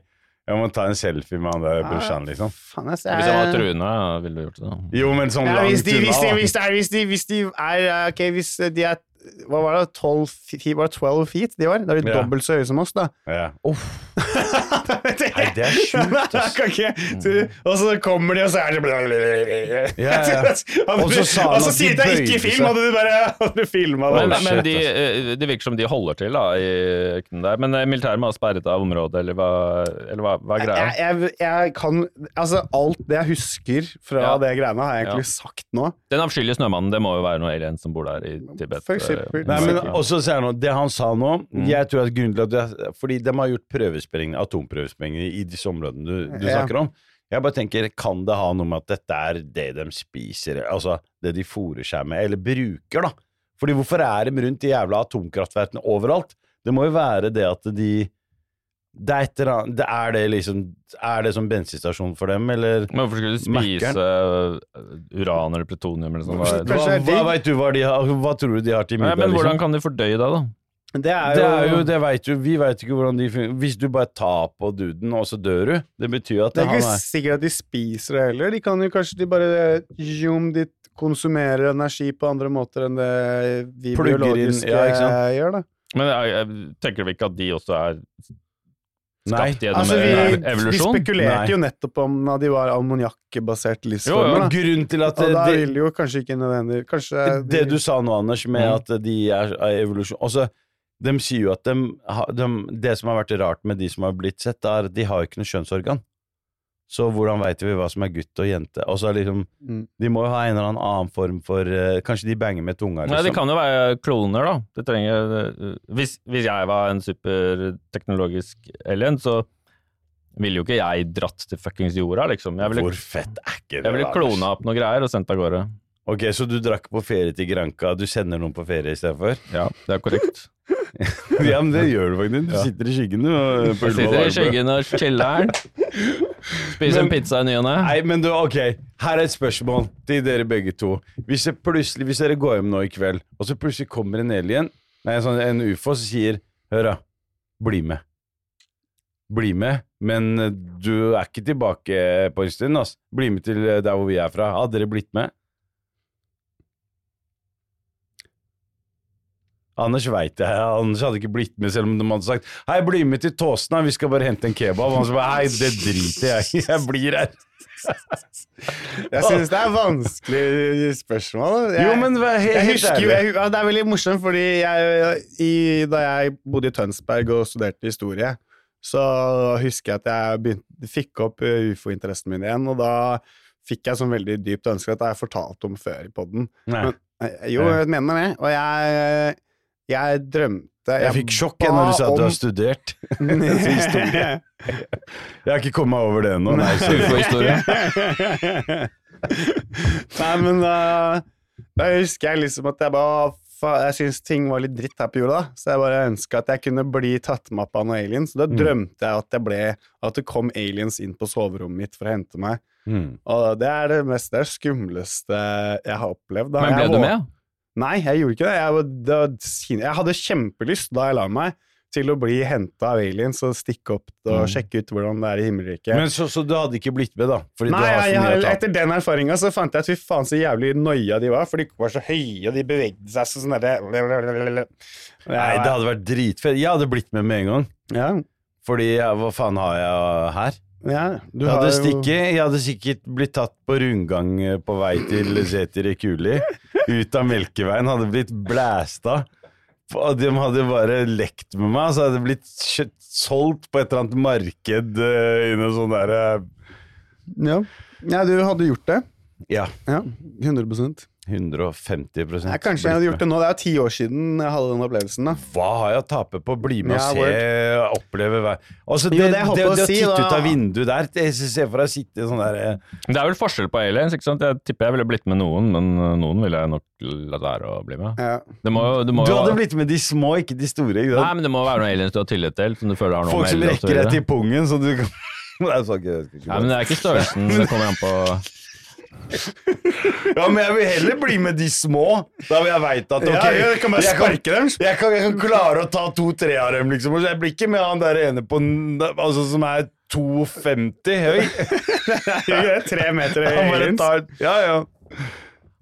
jeg må ta en selfie med han der brorsan, liksom. Faen, jeg Hvis han var truende, ville du gjort det. da. Jo, men sånn ja, langt hvis, unna. hvis, hvis, de, hvis de er eh, Ok, hvis de er Hva var det? 12 feet, var det 12 feet de var? Da er de Ja. dobbelt så høye som oss, da. Ja. Nei, det er sjukt, ass. Kan og så kommer de, og så er det Ja, ja. Og Og så sa han at de sier de ikke bøyde film, seg. hadde du bare hadde filma det. Men, shit, men de, eh, det virker som de holder til da, i økten der. Men eh, militæret må ha sperret av området, eller hva, eller hva, hva er greia? jeg, jeg, jeg kan Altså, alt det jeg husker fra Ja. det greiene, har jeg egentlig Ja. sagt nå. Den avskyelige snømannen, det må jo være noen aliens som bor der i Tibet. For eh, Nei, men også sier noe Det han sa nå Mm. Jeg tror at grunnen til at det, Fordi de har gjort prøvesprengninger, atomprøvesprengninger i disse områdene du, du Ja. snakker om. Jeg bare tenker, Kan det ha noe med at dette er det de spiser, altså det de fôrer seg med, eller bruker, da? Fordi hvorfor er de rundt de jævla atomkraftverkene overalt? Det må jo være det at de det er, et eller annet, det er det liksom Er det som bensinstasjon for dem, eller Men hvorfor skulle du spise eh, uran eller plutonium eller sånt? Hva, Hva, hva, vet du hva de har Hva tror du de har til Nei, men hvordan liksom? kan de fordøye deg, da? Det er Det jo, er jo, det vet jo, vi vet ikke hvordan de fungerer. Hvis du bare tar på duden, og så dør du, det betyr at Det er han ikke er sikkert at de spiser det heller. De kan jo kanskje de bare zoom, de konsumerer energi på andre måter enn det vi Plugger inn, biologiske ja, gjør, da. Men jeg, jeg tenker vi ikke at de også er. Skapt gjennom Altså, vi, evolusjon? vi spekulerte Nei. jo nettopp om at de var ammoniakkbaserte Jo, livsformer. jo. Grunnen til at Og da det, vil jo kanskje ikke nødvendig Kanskje det du sa nå, Anders, med Mm. at de er, er evolusjon Altså, de sier jo at de, de, det som har vært rart med de som har blitt sett, er at de har ikke noe kjønnsorgan. Så hvordan veit vi hva som er gutt og jente? Altså, liksom, Mm. de må jo ha en eller annen form for uh, Kanskje de banger med tunga, Nei, det liksom. kan jo være kloner, da. Det trenger, uh, hvis, hvis jeg var en superteknologisk alien, så ville jo ikke jeg dratt til fuckings jorda, liksom. Jeg ville, Hvor fett er ikke det? jeg ville klona opp noen greier og sendt av gårde. Ok, så du drakk på ferie til Granca, du sender noen på ferie istedenfor? Ja, det er korrekt. ja, men det gjør du faktisk. Du sitter i skyggen, du. Sitter i skyggen og chiller'n. Spiser en pizza i ny og ne. Nei, men du, ok, her er et spørsmål til dere begge to. Hvis, plutselig, hvis dere går hjem nå i kveld, og så plutselig kommer en alien, nei, sånn, en ufo, som sier Hør da, bli med. Bli med, men du er ikke tilbake på en stund, Altså. Bli med til eh, der hvor vi er fra. Hadde dere blitt med? Anders veit jeg. Anders hadde ikke blitt med selv om de hadde sagt Hei, bli med til Tåsna, vi skal bare hente en kebab. Han sa bare Hei, det driter jeg i. Jeg blir her. Jeg syns det er vanskelig spørsmål. Jeg, Jo, men helt, jeg husker jeg, Det er veldig morsomt, fordi jeg, i, da jeg bodde i Tønsberg og studerte historie, så husker jeg at jeg begynte, fikk opp eh, ufo-interessen min igjen, og da fikk jeg sånn veldig dypt ønske at jeg fortalte om før i poden. Nei. Jo, jeg mener det. Og jeg, jeg drømte Jeg fikk sjokk jeg, når du sa at du har studert. historie. Jeg har ikke kommet meg over det ennå. Nei, sorry. får historie Nei, men da, da husker jeg liksom at jeg bare Jeg syntes ting var litt dritt her på jorda, så jeg bare ønska at jeg kunne bli tatt med opp av noen aliens. Da Mm. drømte jeg at jeg ble At det kom aliens inn på soverommet mitt for å hente meg. Mm. Og det er det mest det skumleste jeg har opplevd. Da. Men ble Jeg du med? Nei, jeg gjorde ikke det. Jeg, var, det var, jeg hadde kjempelyst da jeg la meg, til å bli henta av aliens og stikke opp og Mm. sjekke ut hvordan det er i himmelriket. Men så, så du hadde ikke blitt med, da? Nei, jeg, etter den erfaringa så fant jeg at fy faen så jævlig noia de var, for de var så høye, og de bevegde seg så sånn derre Nei, det hadde vært dritfett. Jeg hadde blitt med med en gang. ja, Fordi hva faen har jeg her? ja, du Jeg hadde jo-. Jeg hadde sikkert blitt tatt på rundgang eh, på vei til Zetiri Kuli. Ut av Melkeveien. Hadde blitt blæsta. Og de hadde bare lekt med meg. Så hadde det blitt solgt på et eller annet marked uh, i noe sånn derre ja. ja, du hadde gjort det. Ja. Ja, 100 150 ja, Kanskje jeg hadde gjort det nå. Det er jo ti år siden jeg hadde den opplevelsen. da Hva har jeg å tape på å bli med Ja, og se, oppleve hver Altså, Jo, det, det jeg det, å si, å titte da- ut av vinduet der det- Se for deg å sitte sånn der eh, Det er vel forskjell på aliens, ikke sant? Jeg tipper jeg ville blitt med noen, men uh, noen ville jeg nok latt være å bli med. Ja. Det må, det må Du hadde blitt med de små, ikke de store. Ikke Nei, men det må være noen aliens du har tillit til, som du føler har noe Folk som rekker deg til pungen, så du kan Nei, det. Nei, det er ikke størrelsen, det kommer an på Ja, men jeg vil heller bli med de små. Da vil jeg veit at ok, Ja, jeg kan bare jeg, kan, sparke dem. jeg, kan, jeg kan klare å ta to-tre av dem, liksom. Jeg blir ikke med han der ene på altså, som er 2,50 høy. Tre meter Han bare tar Ja, ja.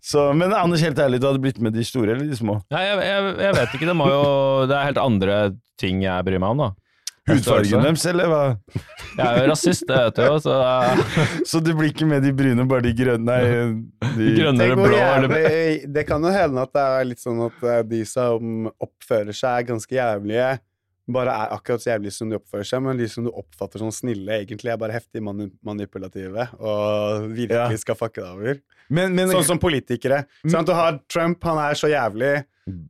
Så, men Anders, helt ærlig, du hadde blitt med de store eller de små? Nei, jeg, jeg, jeg vet ikke, det må jo Det er helt andre ting jeg bryr meg om, da. Hudfargen deres, eller hva? Jeg er jo rasist, det vet du jo, så uh, Så du blir ikke med de brune, bare de grønne? Nei, de grønne eller blå jævlig, det kan jo hende at det er litt sånn at eh, de som oppfører seg ganske jævlige, bare er akkurat så jævlige som de oppfører seg, men de som du oppfatter som snille, egentlig er bare heftig mani manipulative og virkelig Ja. skal fucke deg over. Men, men Sånn som politikere. Sånn at du har Trump, han er så jævlig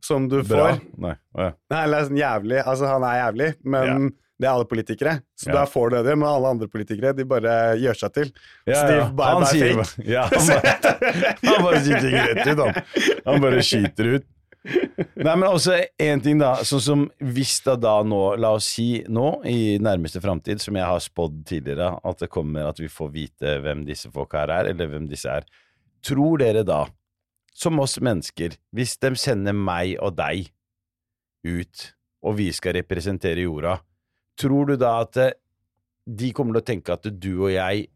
som du Bra. får. Nei. ja. Nei, eller sånn jævlig, altså han er jævlig, men det er alle politikere. Så Ja. da får du det, men alle andre politikere, de bare gjør seg til. Ja, Steve ja. Han bare sier fake. ja, han, bare, han bare rett ut, han. Han bare skyter ut. Nei, men også en ting, da. Sånn som hvis det da nå, la oss si nå, i nærmeste framtid, som jeg har spådd tidligere, at det kommer at vi får vite hvem disse folka her er, eller hvem disse er. Tror dere da, som oss mennesker, hvis de sender meg og deg ut, og vi skal representere jorda, tror du da at eh, de kommer til å tenke at du og jeg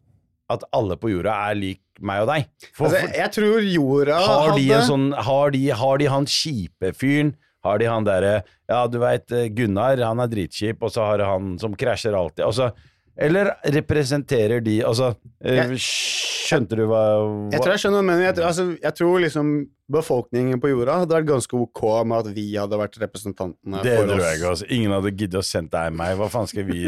at alle på jorda er lik meg og deg. For, Altså, jeg tror jorda har, de hadde en sånn, har, de, har de han kjipe fyren? Har de han derre Ja, du veit Gunnar, han er dritkjip, og så har han som krasjer alltid. Og Altså, eller representerer de Altså, eh, Jeg- skjønte du hva, hva Jeg tror jeg skjønner men. Jeg, altså, jeg tror liksom befolkningen på jorda hadde vært ganske ok med at vi hadde vært representantene Det for tror jeg ikke. Altså. Ingen hadde giddet å sende deg meg. Hva faen skal vi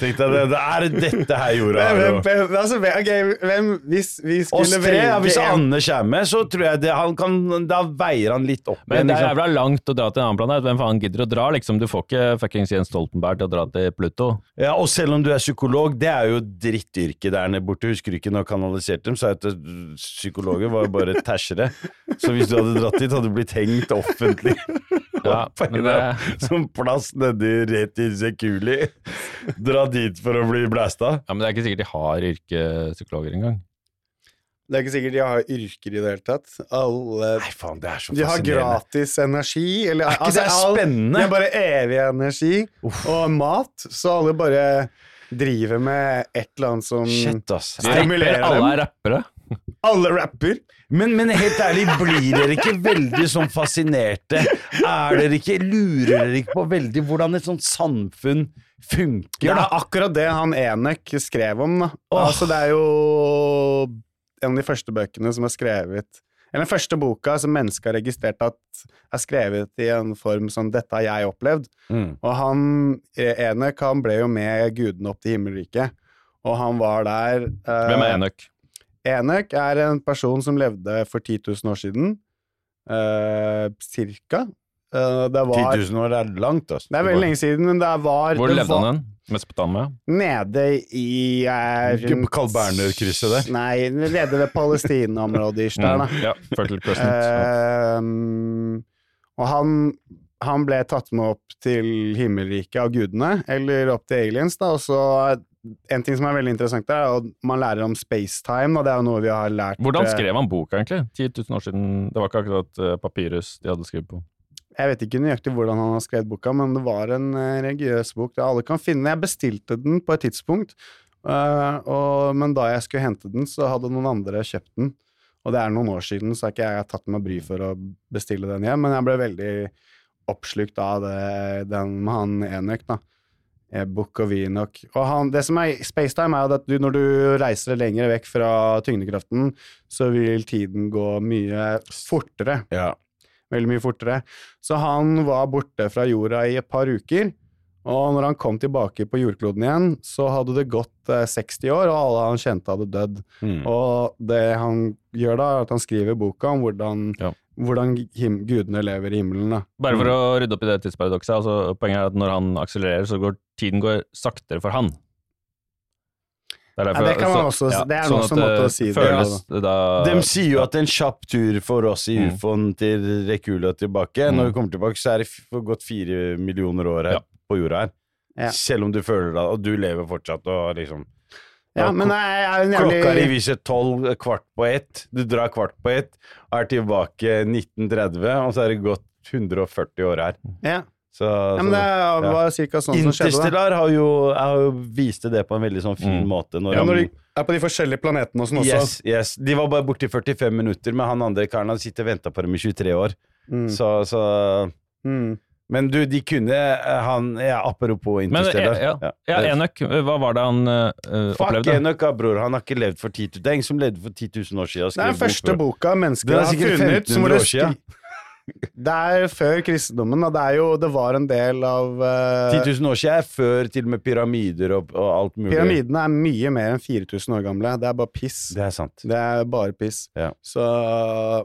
Tenk jeg, det. Det er dette her jorda Hvem, hvem, hvem, altså, hvem, hvem Hvis vi Oss skulle tre, ja, velge hvis Anne er med, så tror jeg det, han kan, da veier han litt opp Men igjen. det er jævla langt å dra til en annen planet. Hvem faen gidder å dra, liksom? Du får ikke fuckings Jens Stoltenberg til å dra til Pluto. Ja, og selv om du er psykolog, det er jo drittyrket der nede borte. Husker du ikke når jeg kanaliserte dem, sa jeg at øh, psykologer var jo bare tæsjere. Så hvis du hadde dratt dit, hadde du blitt hengt offentlig. Ja, men det- Som plass nedi rett i Sekuli. Dra dit for å bli blæsta. Ja, men det er ikke sikkert de har yrkespsykologer engang. Det er ikke sikkert de har yrker i det hele tatt. Alle Nei, faen, det er så De har gratis energi. Eller, Er ikke altså, det er spennende? De har bare evig energi og mat, så alle bare driver med et eller annet som Shit, ass. Stimulerer Alle er rappere. Alle rapper. Men, men helt ærlig, blir dere ikke veldig sånn fascinerte? Er dere ikke, Lurer dere ikke på veldig hvordan et sånt samfunn Det funker? er da? akkurat det han Enek skrev om. Da. Oh. Altså, det er jo en av de første bøkene som er skrevet Eller den første boka som mennesket har registrert at er skrevet i en form som 'dette har jeg opplevd'. Mm. Og han Enek han ble jo med gudene opp til himmelriket, og han var der eh, Hvem er Enøk? Enøk er en person som levde for 10 000 år siden. uh, cirka. Uh, det var 10 000 år er langt, altså. Det er veldig lenge siden, men det var Hvor det levde var, han hen? Mesopotamia? Nede i uh, rundt- Carl Berner-krysset der? Nei, nede ved Palestina-området i. Mm, ja, Fertile Crescent. Ehm, og han, han ble tatt med opp til himmelriket av gudene, eller opp til aliens, da, og så en ting som er veldig interessant der, er at man lærer om spacetime, og det er jo noe vi har lært Hvordan eh, skrev han boka, egentlig? 10 000 år siden. Det var ikke akkurat eh, papyrus de hadde skrevet på. Jeg vet ikke nøyaktig hvordan han har skrevet boka, men det var en eh, religiøs bok det alle kan finne. Jeg bestilte den på et tidspunkt, og, men da jeg skulle hente den, så hadde noen andre kjøpt den. Og det er noen år siden, så har ikke jeg tatt meg bry for å bestille den hjem, men jeg ble veldig oppslukt av det, den med han Enøk, da. Eh, of Og han, det som er spacetime, er at du, når du reiser lenger vekk fra tyngdekraften, så vil tiden gå mye fortere Ja. veldig mye fortere. Så han var borte fra jorda i et par uker, og når han kom tilbake på jordkloden igjen, så hadde det gått eh, 60 år, og alle han kjente hadde dødd. Mm. Og det han gjør da, er at han skriver boka om hvordan, Ja. Hvordan him gudene lever i himmelen. da. Bare for å rydde opp i det tidsparadokset. Altså, poenget er at når han akselererer, så går tiden går saktere for han. Det, er Ja, det kan man også- det er sånn også en måte å si det, på. De sier jo at en kjapp tur for oss i Mm. til Rekula tilbake Mm. Når vi kommer tilbake, så er det f- gått fire millioner år her Ja. på jorda her. Ja. Selv om du føler deg Og du lever fortsatt og liksom Ja, Ja, men jeg er en Klokka river ikke tolv, kvart på ett. Du drar kvart på ett, er tilbake 1930, og så er det gått 140 år her. ja. Så, ja, men det var cirka sånn som skjedde. Interstellar har jo, har jo viste det på en veldig sånn fin Mm. måte. Når Ja, når de er på de forskjellige planetene og sånn også. yes, yes. De var bare borte i 45 minutter, men han andre karen hadde sittet og venta på dem i 23 år. Mm. Så, så Mm. Men du, de kunne eh, han ja, Apropos Men Interstellar. ja, ja, ja, Enøk, hva var det han uh, Fuck opplevde? Enok, da, bror. Han har ikke levd for 10 000 Det er ingen som levde for 10 000 år siden. Det er den første bok boka mennesker er har funnet. som 1500 hvor det år siden. Det er før kristendommen, og det er jo Det var en del av uh, 10 000 år siden er før til og med pyramider og, og alt mulig. Pyramidene er mye mer enn 4000 år gamle. Det er bare piss. Det er sant. Det er bare piss. Ja. Så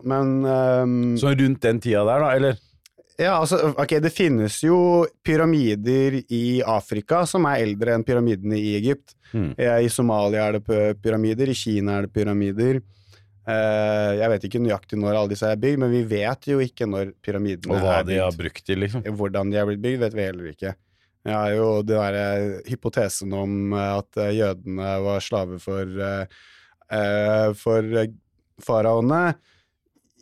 Men um, Så rundt den tida der, da, eller? Ja, altså, ok, det finnes jo pyramider i Afrika som er eldre enn pyramidene i Egypt. Eh, I Somalia er det pyramider, i Kina er det pyramider. Eh, jeg vet ikke nøyaktig når alle disse er bygd, men vi vet jo ikke når pyramidene Og hva er de har brukt til, liksom. Hvordan de er blitt bygd, vet vi heller ikke. Jeg har jo den derre hypotesen om eh, at eh, jødene var slaver for, eh, eh, for eh, faraoene,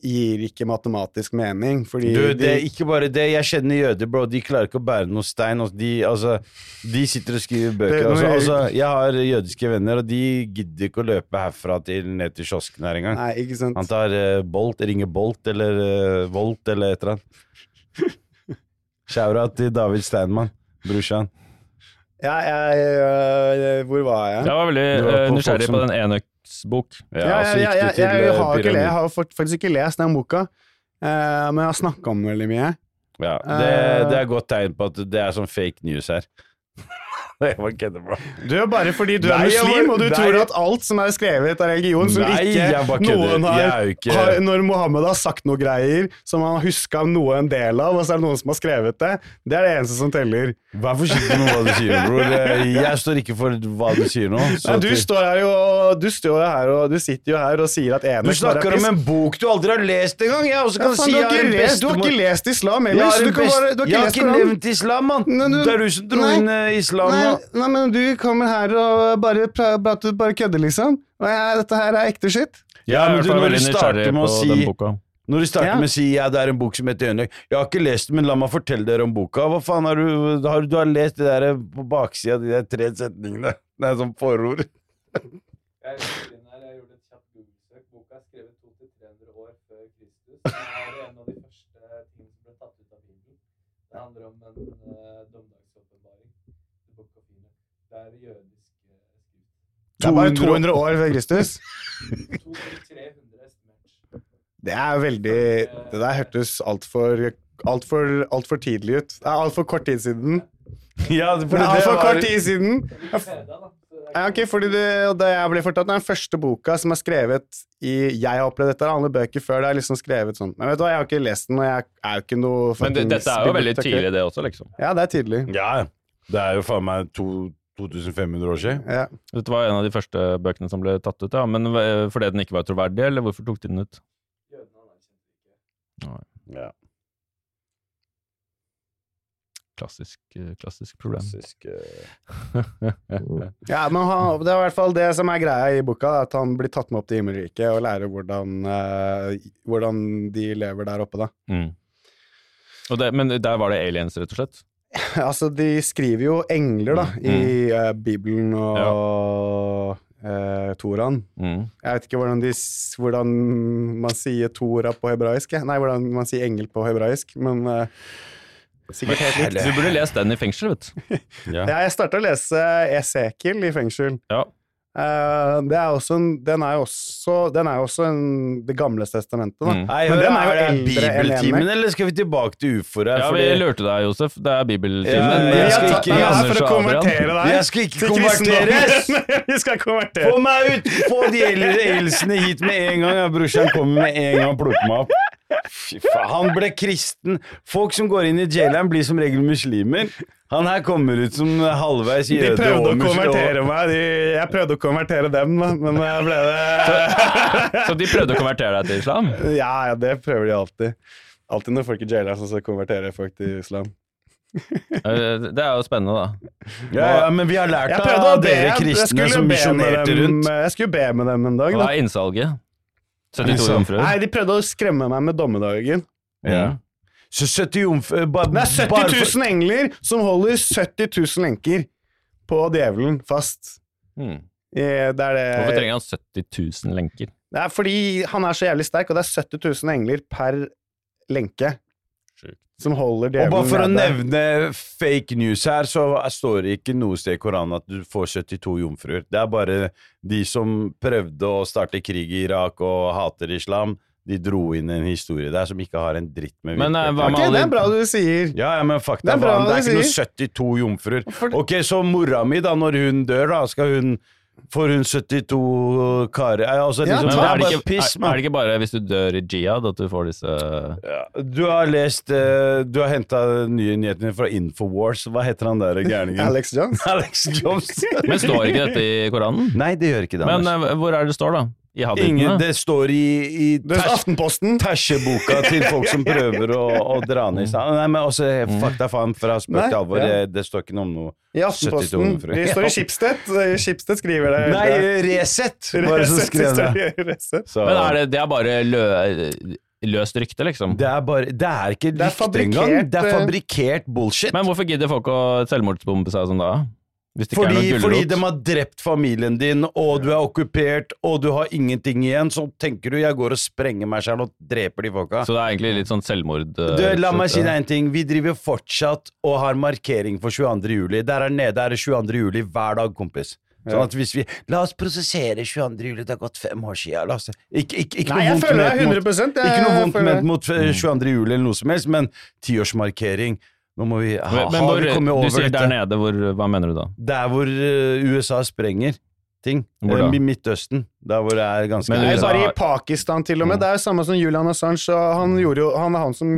gir ikke matematisk mening, fordi Du, det er ikke bare det. Jeg kjenner jøder, bro. De klarer ikke å bære noe stein. Altså, de, altså, de sitter og skriver Det- bøker. Altså, altså, jeg har jødiske venner, og de gidder ikke å løpe herfra til ned til kiosken her engang. Nei, ikke sant. Han tar uh, Bolt, ringer Bolt eller uh, Volt eller et eller annet. Sjaura til David Steinmann, brorsan. Ja, jeg, øh, hvor var jeg? Jeg var veldig var eh, på nysgjerrig på den den underdagsbok. Ja, Ja, ja, jeg, eh, har ikke, le- jeg har faktisk ikke lest den boka, eh, men jeg har snakka om den veldig mye. Ja, det, Eh. det er godt tegn på at det er sånn fake news her. Jeg bare kødder, bro. Du er bare fordi du er muslim, og du tror at alt som er skrevet av religion, som ikke noen har, har Når Mohammed har sagt noe greier som han har huska noe en del av, og så er det noen som har skrevet det, det er det eneste som teller. Vær forsiktig med hva du sier, bror. Jeg står ikke for hva du sier nå. så Nei, du står her jo Du står her og du sitter jo her og sier at Du bare er snakker om en bok du aldri har lest engang! Jeg også Ja, kan faen, si du, jeg har en lest, du har ikke lest islam Du best... du har jeg ikke har ikke nevnt islam, mann! Det er du som dro inn eh, islam Nei. Nei, men du kommer her og bare, prater, bare kødder, liksom. Og jeg, dette her er ekte shit. Ja, men du, når du starter med å si- Når du starter Ja. med å si ja, det er en bok som heter Øyendøk Jeg har ikke lest den, men la meg fortelle dere om boka. Hva faen har du har, Du har lest det der på baksida av de der tre setningene. Det er sånn forord. Jeg gjorde et kjapt Boka skrevet 200-300 år før Kristus. Det er en av Det er jødisk uh, skrift. Det er bare 200 200 år før Kristus. 200-300 estimert. Det er veldig Det der hørtes altfor altfor alt for tidlig ut. Det er altfor kort tid siden. Ja, Det det er altfor var- kort tid siden! Ja, ok, fordi det, det jeg ble fortalt, det er den første boka som er skrevet i Jeg har opplevd dette, det andre bøker før det er liksom skrevet sånn. Men vet du hva, jeg har ikke lest den, og jeg er jo ikke noe Men det, dette er jo veldig tidlig, det også, liksom. Ja, det er tidlig. Ja, det er jo faen meg to, 2500 år siden. Ja. Dette var en av de første bøkene som ble tatt ut, ja. Men eh, fordi den ikke var troverdig, eller hvorfor tok de den ut? Ja, Klassisk, eh, klassisk problem. klassisk uh... Ja, men han, det er i hvert fall det som er greia i boka, at han blir tatt med opp til himmelriket og lærer hvordan, uh, hvordan de lever der oppe, da. Mm. Og det, men der var det aliens, rett og slett? Altså, de skriver jo engler, da, i uh, Bibelen og eh, Toraen. Mm. Jeg vet ikke hvordan, de, hvordan man sier Tora på hebraisk. Nei, hvordan man sier engel på hebraisk, men eh, sikkert helt likt. Du burde lest den i fengsel, vet du. Ja. Ja, jeg starta å lese Esekiel i fengsel. Ja. Eh, det er også en, den er jo også, den er også en, Det gamle testamentet, da. Mm. Nei, Men den er jo er det eldre bibeltimen, eller skal vi tilbake til ufoer Ja, Ja, vi Fordi- lurte deg, Josef. Det er Ja, bibeltimen. jeg skal ikke- Anders for å konvertere deg. Jeg skal ikke konverteres! Vi skal konvertere. Få meg ut! Få de eldre aliensene hit med en gang! Ja, brorsan kommer med en gang og plukker meg opp. Fy faen, han ble kristen. Folk som går inn i jaileren, blir som regel muslimer. Han her kommer ut som halvveis De prøvde å konvertere meg. De, jeg prøvde å konvertere dem, men jeg ble det Så de prøvde å konvertere deg til islam? Ja, ja, det prøver de alltid. Alltid når folk i jailern så skal konvertere folk til islam. Det er jo spennende, da. Ja, ja, men vi har lært av dere kristne som misjonerte rundt. jeg skulle be med dem en dag. Hva er innsalget? 72 jomfruer? Nei, de prøvde å skremme meg med dommedagen. Ja. Så 70 jomfruer Det er bare 70 for- 000 engler som holder 70 000 lenker på djevelen fast. Mm. Det er det Hvorfor trenger han 70 000 lenker? Det er fordi han er så jævlig sterk, og det er 70 000 engler per lenke. Som holder Og bare djevelen for å nevne fake news her, så står det ikke noe sted i Koranen at du får 72 jomfruer. Det er bare de som prøvde å starte krig i Irak og hater islam. De dro inn en historie der som ikke har en dritt med Men, nei, virkeligheten. hva Ok, det er bra du sier. Ja, ja, men fakta Det er bra det er ikke noe 72 jomfruer. For- Ok, så mora mi, da, når hun dør, da, skal hun Får hun 72 karer? Altså, Ja, liksom, er det, ikke, piss, er, er det ikke bare hvis du dør i jihad at du får disse Ja, Du har lest uh, Du har henta nye nyheter fra Infowars. Hva heter han der gærningen? Alex Jones. Alex Jones. Men står ikke dette i Koranen? Nei, det gjør ikke det. Men eh, hvor er det står, da? I Ingen, det står i, i Det er Aftenposten. tersjeboka til folk som prøver å, å dra ned i. Nei, men også fakta faen fra spøk til alvor. ja. Det, det står ikke noe om noe I 72 Aftenposten. Det står i Schibsted. Schibsted skriver det. Nei, Resett var det som skrev det. Men er det, det er bare lø, løst rykte, liksom? det er bare Det er ikke rykte engang. Det er fabrikkert bullshit. Men hvorfor gidder folk å selvmordsbombe seg sånn da? Hvis det ikke Fordi, er noe fordi de har drept familien din, og du er okkupert, og du har ingenting igjen, så tenker du jeg går og sprenger meg selv og dreper de folka. Så det er egentlig litt sånn selvmord... eh, Du, la meg si deg en ting. Vi driver fortsatt og har markering for 22. juli. Der er nede er det 22. juli hver dag, kompis. Sånn at hvis vi La oss prosessere 22. juli, det har gått fem år siden. La oss, ikke, ikke, ikke Nei, noe jeg vondt føler ment mot- Ikke noe vondt ment mot eh, 22. juli eller noe som helst, men tiårsmarkering. Nå må vi ha, Men, hvor, vi kommet du over sier der nede, hvor, hva mener du da? Der hvor eh, USA sprenger ting. Hvor da? Eh, I Midtøsten. Der hvor det er ganske Men Nei, USA bare i Pakistan til og med. Mm. Det er jo samme som Julian Assange. Og han, gjorde jo, han er han som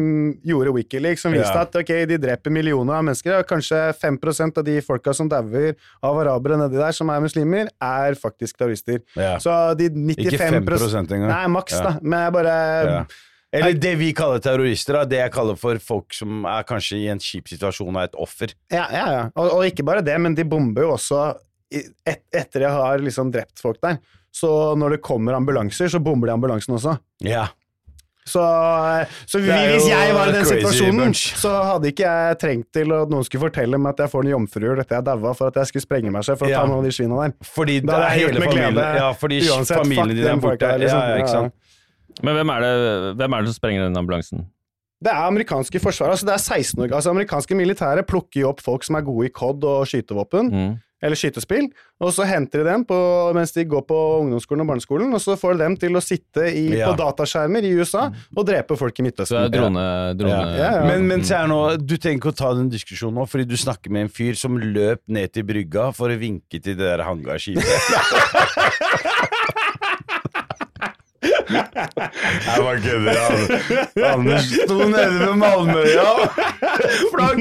gjorde Wikileaks, som viste Ja. at ok, de dreper millioner av mennesker. Og kanskje 5 av de folka som dauer av arabere nedi der, som er muslimer, er faktisk terrorister. ja. Så de Ikke 95 5 engang. Nei, maks, Ja. da. Men jeg bare Ja. Eller det vi kaller terrorister, da, det jeg kaller for folk som er kanskje i en kjip situasjon og er et offer. Ja, ja, ja. Og, og ikke bare det, men de bomber jo også et, etter jeg har liksom drept folk der. Så når det kommer ambulanser, så bomber de ambulansen også. Ja. Så, så er hvis jeg var i den situasjonen, så hadde ikke jeg trengt til at noen skulle fortelle meg at jeg får en jomfruhjul etter jeg daua, for at jeg skulle sprenge meg selv for å Ja. ta noen av de svina der. Fordi Da hadde jeg gjort med glede, Ja, fordi uansett, familien din er borte. liksom. Ja, ja, ikke sant? Men hvem er det, hvem er det som sprenger den ambulansen? Det er amerikanske forsvaret. Altså det er 16 år Altså Amerikanske militære plukker jo opp folk som er gode i COD og skytevåpen, Mm. eller skytespill, og så henter de dem på, mens de går på ungdomsskolen og barneskolen, og så får de dem til å sitte i, Ja. på dataskjermer i USA og drepe folk i Så Midtøsten. det er drone... drone Ja. Ja, ja. Men, men nå, du trenger ikke å ta den diskusjonen nå, fordi du snakker med en fyr som løp ned til brygga for å vinke til det der hangarskipet. Jeg bare kødder. Anders sto nede ved Malmøya. Flagg!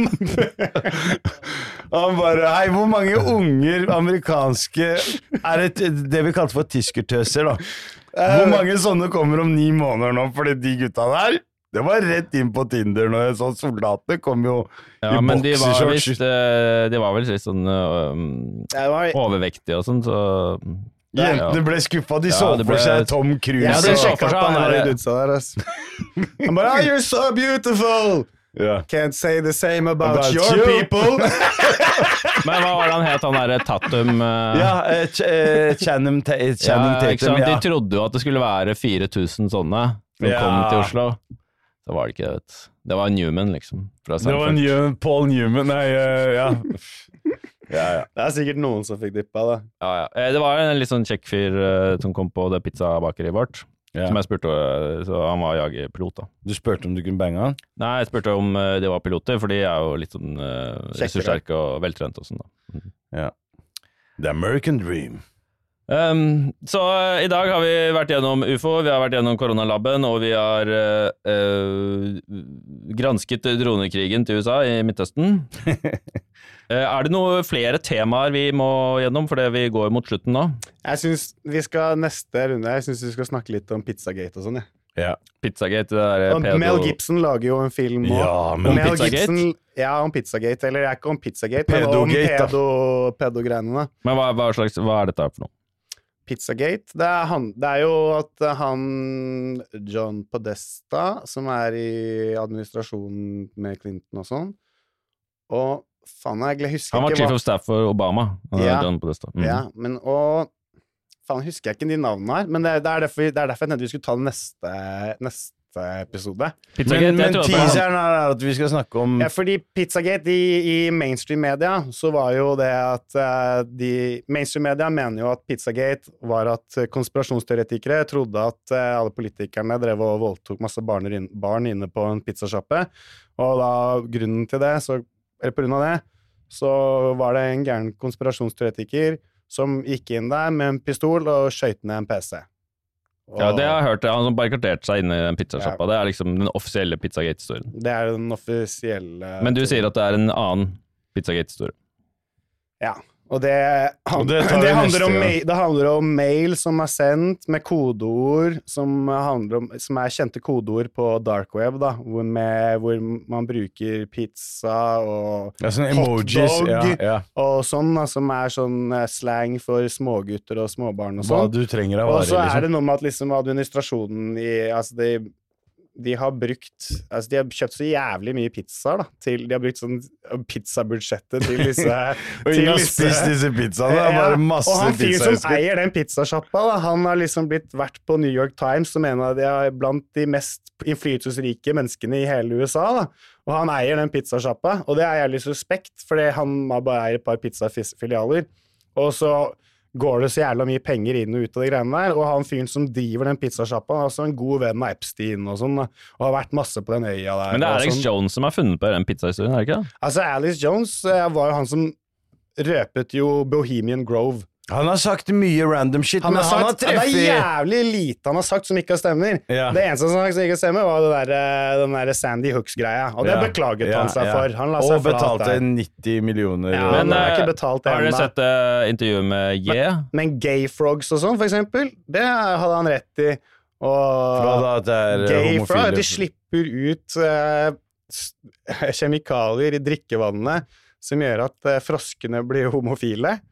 Han bare Hei, hvor mange unger amerikanske Er det det vi kalte for tyskertøser, da? Hvor mange sånne kommer om ni måneder nå? Fordi de gutta der det var rett inn på Tinder når jeg så soldatene kom jo Ja, i men de var eh, De var vel litt sånn øh, overvektige og sånn, så Jentene ble skuffa. De Ja, så det for ble- seg Tom Cruise. Ja, så sjekka seg han der-. Han bare oh, 'You're so beautiful'. ja. Can't say the same about, About your you. people. Men hva var det han het, han derre Tatum uh... Ja, uh, Ch eh, Ta ja, ikke Tatum. sant? Ja. De trodde jo at det skulle være 4000 sånne som Ja. kom til Oslo. Så var det ikke det, vet du. Det var Newman, liksom. Fra Det var New Paul Newman, nei, ja. ja, ja. Det er sikkert noen som fikk dippa, da. Ja, ja. Eh, Det var en litt sånn kjekk fyr eh, som kom på det pizzabakeriet vårt. Ja. Som jeg spurte, eh, så Han var jagerpilot, da. Du spurte om du kunne bange han? Nei, jeg spurte om de var piloter, for de er jo litt sånn uh, ressurssterke og veltrente og sånn, da. The American Dream. Um, så uh, i dag har vi vært gjennom ufo, vi har vært gjennom koronalaben, og vi har uh, uh, gransket dronekrigen til USA i Midtøsten. Er det noen flere temaer vi må gjennom, fordi vi går mot slutten nå? Jeg syns vi skal neste runde Jeg synes vi skal snakke litt om Pizzagate og sånn. jeg. Ja. Pizzagate, det. Mel Gibson lager jo en film òg. Ja, men Om Mel Pizzagate? Gibson, ja, om Pizzagate. Eller ikke om Pizzagate, men om Pedogate, da. pedo, pedogreiene. Men hva, hva, slags, hva er dette for noe? Pizzagate. Det er, han, det er jo at han John Podesta, som er i administrasjonen med Clinton og sånn Og faen, jeg husker ikke Han var chief hva of staff for Obama. Ja. John Podesta. Mm. Ja, men og Faen, husker jeg ikke de navnene her, men det, det, er derfor, det er derfor jeg tenkte vi skulle ta det neste, neste episode. Pizzagate, Men, men teaseren er at vi skal snakke om Ja, fordi Pizzagate i, i mainstream media, så var jo det at uh, de Mainstream media mener jo at Pizzagate var at konspirasjonsteoretikere trodde at uh, alle politikerne drev og voldtok masse barn, inn, barn inne på en pizzasjappe, og da grunnen til det, så, eller på grunn av det, så var det en gæren konspirasjonsteoretiker som gikk inn der med en pistol og skøyt ned en PC. Og Ja, det har jeg hørt. Han som barrikaderte seg inne i den pizzasjappa. Det er liksom den offisielle Pizzagate-historien. det er den offisielle Men du sier at det er en annen Pizzagate-historie. Ja. Og det, han, Og det, det handler neste om, gang. det handler om mail som er sendt med kodeord, som, om, som er kjente kodeord på dark web, da, hvor, med, hvor man bruker pizza og, ja, emojis. Hotdog. Ja, ja. og sånn, da, som er sånn eh, slang for smågutter og småbarn og sånn. Og så er liksom. det noe med at liksom administrasjonen i Altså, de, de har brukt Altså, de har kjøpt så jævlig mye pizzaer, da. Til, de har brukt sånn pizzabudsjettet til disse Og ingen har spist disse pizzaene. Det er bare masse og han fyren som eier den pizzasjappa, han har liksom blitt vært på New York Times som en av de er blant de mest innflytelsesrike menneskene i hele USA. da. Og han eier den pizzasjappa, og det er jævlig suspekt, fordi han bare eier et par pizzafilialer. Og så går det så jævla mye penger inn og ut av de greiene der. Og han fyren som driver den pizzasjappa, er også en god venn av Epstein og sånn, og har vært masse på den øya der. Men det er Alex sånn. Jones som har funnet på den pizzahistorien, er det ikke det? Altså, Alice Jones eh, var jo han som røpet jo Bohemian Grove. Han har sagt mye random shit, Han men har han har sagt, Det er jævlig lite han har sagt som ikke stemmer. Ja. Det eneste som ikke stemmer, var det der, eh, den der Sandy Hooks-greia, og det Ja, beklaget ja, han seg ja. for. Han la Og seg betalte der. 90 millioner. Ja, men, Men har eh, ikke betalt har dere sett uh, intervjuet med Ye? Men gay frogs og sånn, for eksempel, det hadde han rett i. Og da, gay frog, de slipper ut uh, kjemikalier i drikkevannet som gjør at uh, froskene blir homofile.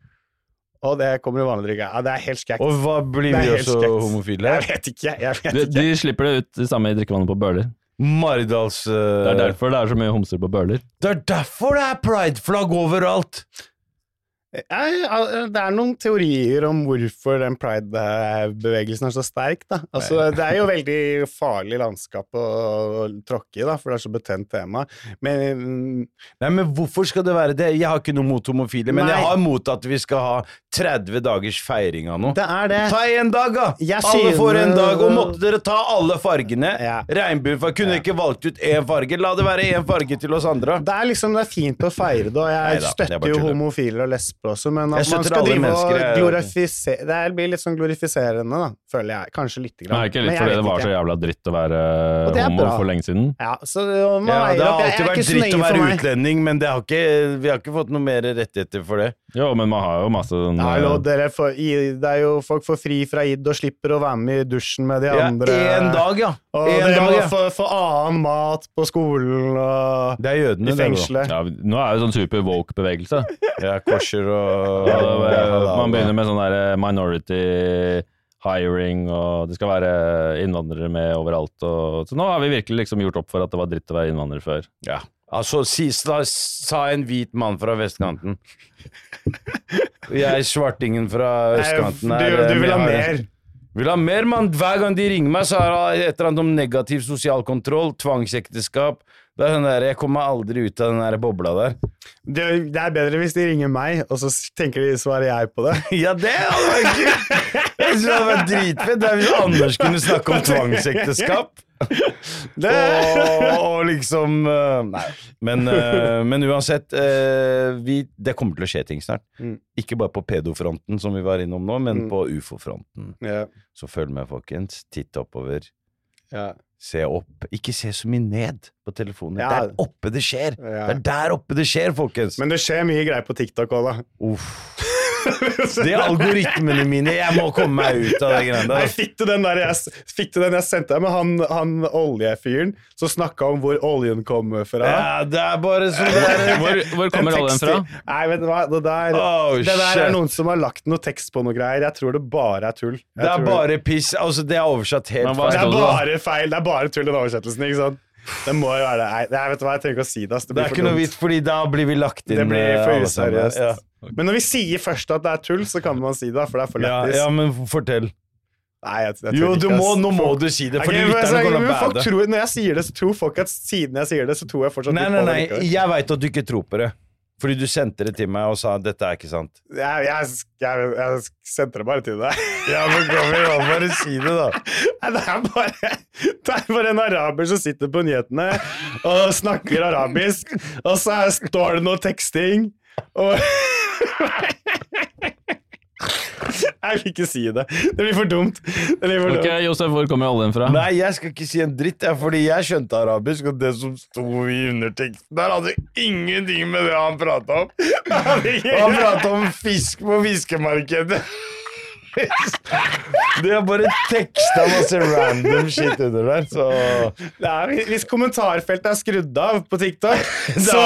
Og det kommer i vanlig drikke. Ja, det er helt skækt. Og hva blir vi også homofile? Jeg vet ikke. Jeg vet ikke. de slipper det ut det samme i drikkevannet på Bøler. Maridals Det er derfor det er så mye homser på Bøler. Det er derfor det er prideflagg overalt! Det er noen teorier om hvorfor den pride-bevegelsen er så sterk. Da. Altså, det er jo veldig farlig landskap å, å tråkke i, da, for det er så betent tema. Men Nei, men hvorfor skal det være det? Jeg har ikke noe mot homofile, men Nei. jeg har mot at vi skal ha 30 dagers feiring av noe. det er det. Ta én dag, da! Jeg Alle får en dag, og måtte dere ta alle fargene? Ja. Regnbuefarge. Kunne ikke valgt ut én farge? La det være én farge til oss andre. Det er liksom, det er fint å feire det, og jeg Neida, er støtter jo homofile og lesber også, men at man skal drive og glorifisere Det blir litt sånn glorifiserende, da, føler jeg. Kanskje lite grann. Men er ikke litt fordi det var ikke. så jævla dritt å være homo for lenge siden? Ja, så man Ja, det har alltid jeg vært dritt å være utlending, men det har ikke, vi har ikke fått noe mer rettigheter for det. Jo, men man har jo masse sånn eh, dere får, i, det er jo folk får fri fra id og slipper å være med i dusjen med de Ja, andre. En dag, ja. Og En dere dag, må ja. få, få annen mat på skolen og Det er jødene, i fengselet. ja, Nå er det sånn super woke-bevegelse. Ja, korser og Og, eh, Man begynner med sånn der minority hiring, og det skal være innvandrere med overalt. Og, så nå har vi virkelig liksom gjort opp for at det var dritt å være innvandrer før. Ja. Altså, sist sa, sa en hvit mann fra vestkanten. Jeg, svartingen fra østkanten Nei, er du, du vil ha mer. Vil ha mer, mann! Hver gang de ringer meg, så er det et eller annet om negativ sosial kontroll, tvangsekteskap. Det er sånn der, Jeg kommer aldri ut av den der bobla der. Det, det er bedre hvis de ringer meg, og så tenker de svarer jeg på det. Ja, det hadde vært det hadde vært dritfett det er hvis Anders kunne snakke om tvangsekteskap. og, og liksom eh, Nei. Men, eh, men uansett, eh, vi, det kommer til å skje ting snart. Mm. Ikke bare på pedofronten, som vi var innom nå, men Mm. på ufo-fronten. Så følg med, folkens. Titt oppover. ja. Se opp. Ikke se så mye ned på telefonen. Ja. Det er oppe det skjer! Ja. Det er der oppe det skjer, folkens! Men det skjer mye greier på TikTok òg, da. Uff. De algoritmene mine, jeg må komme meg ut av det greiene der. fikk du den der jeg, fikk den jeg sendte deg med han, han oljefyren som snakka om hvor oljen kommer fra? Ja, det er bare sånn det er. Hvor, hvor kommer oljen fra? Nei, vet du hva, det der, Oh, det der er noen som har lagt noe tekst på noe greier. Jeg tror det bare er tull. Jeg Det er bare piss. Altså, det er oversatt helt feil. det er det bare feil. Det er bare tull, den oversettelsen. ikke sant? Det må jo være det. Nei, jeg vet hva, jeg trenger ikke å si det. Det Det er for ikke noe dumt. vits, fordi da blir vi lagt inn Det blir eh, for useriøst. Ja. Men når vi sier først at det er tull, så kan man si det, for det er for Ja, lættis. ja, men fortell. Nei, jeg, jeg Jo, du ikke, må, nå må du si det, for lytterne så- kommer til å tror, Når jeg sier det, så tror folk at siden jeg sier det, så tror jeg fortsatt Nei, nei, nei, jeg veit at du ikke tror på det. Fordi du sendte det til meg og sa dette er ikke sant. Jeg, jeg, jeg, jeg sendte det bare til deg. Ja, men kom igjen, bare si det, da. Nei, Det er bare Det er bare en araber som sitter på nyhetene og snakker arabisk, og så står det noe teksting, og Jeg vil ikke si det. Det blir for dumt. Det blir for Ok, dumt. Josef, hvor kommer oljen fra? Nei, jeg skal ikke si en dritt, jeg, fordi jeg skjønte arabisk, og det som sto i underteksten der, hadde ingenting med det han prata om. Han prata om fisk på fiskemarkedet. Det har bare teksta masse random shit under der, så Nei, hvis kommentarfeltet er skrudd av på TikTok, så,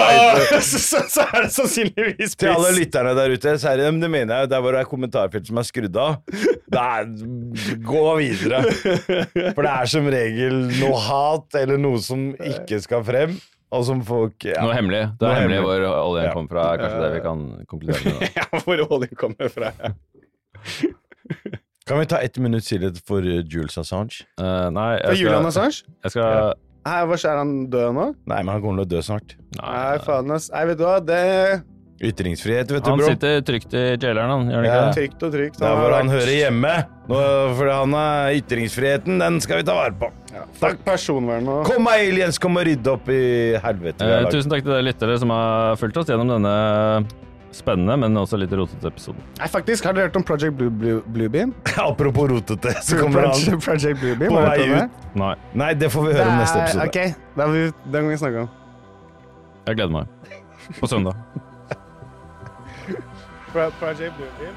så, så, så er det sannsynligvis Til alle lytterne der ute, så er det, det mener jeg, der hvor det er kommentarfelt som er skrudd av, det er, gå videre. For det er som regel noe hat eller noe som ikke skal frem, og som folk ja. Noe hemmelig. Det er hemmelig hemmelig. hvor oljen Ja. kommer fra. Kanskje det vi kan konkludere med. Ja, hvor oljen kommer fra. Ja. Kan vi ta ett minutt stillhet for uh, Jules Assange? Eh, nei, For jeg Julian Assange? jeg skal Nei, hva skjer, er han død nå? Nei, men han kommer til å dø snart. Nei, faen ass. Nei, vet du hva, det Ytringsfrihet, vet du, Han bro. sitter trygt i jaileren, han. Gjør han Ja. ikke det? Trygt og trygt. Der hvor han hører hjemme. Nå, for han er ytringsfriheten, den skal vi ta vare på. Ja, Takk personvern og Kom aliens, kom og rydde opp i helvete. vi har Eh, lagd. tusen takk til dere lyttere som har fulgt oss gjennom denne spennende, men også litt rotete episoden. Nei, faktisk, har dere hørt om Project Blue, Blue, Bluebeam? Apropos rotete, så kommer han Project Bluebeam, på vei ut. Nei, Nei, det får vi høre om neste episode. Ok, har vi, det kan vi snakke om. jeg gleder meg. På søndag. Project Bluebeam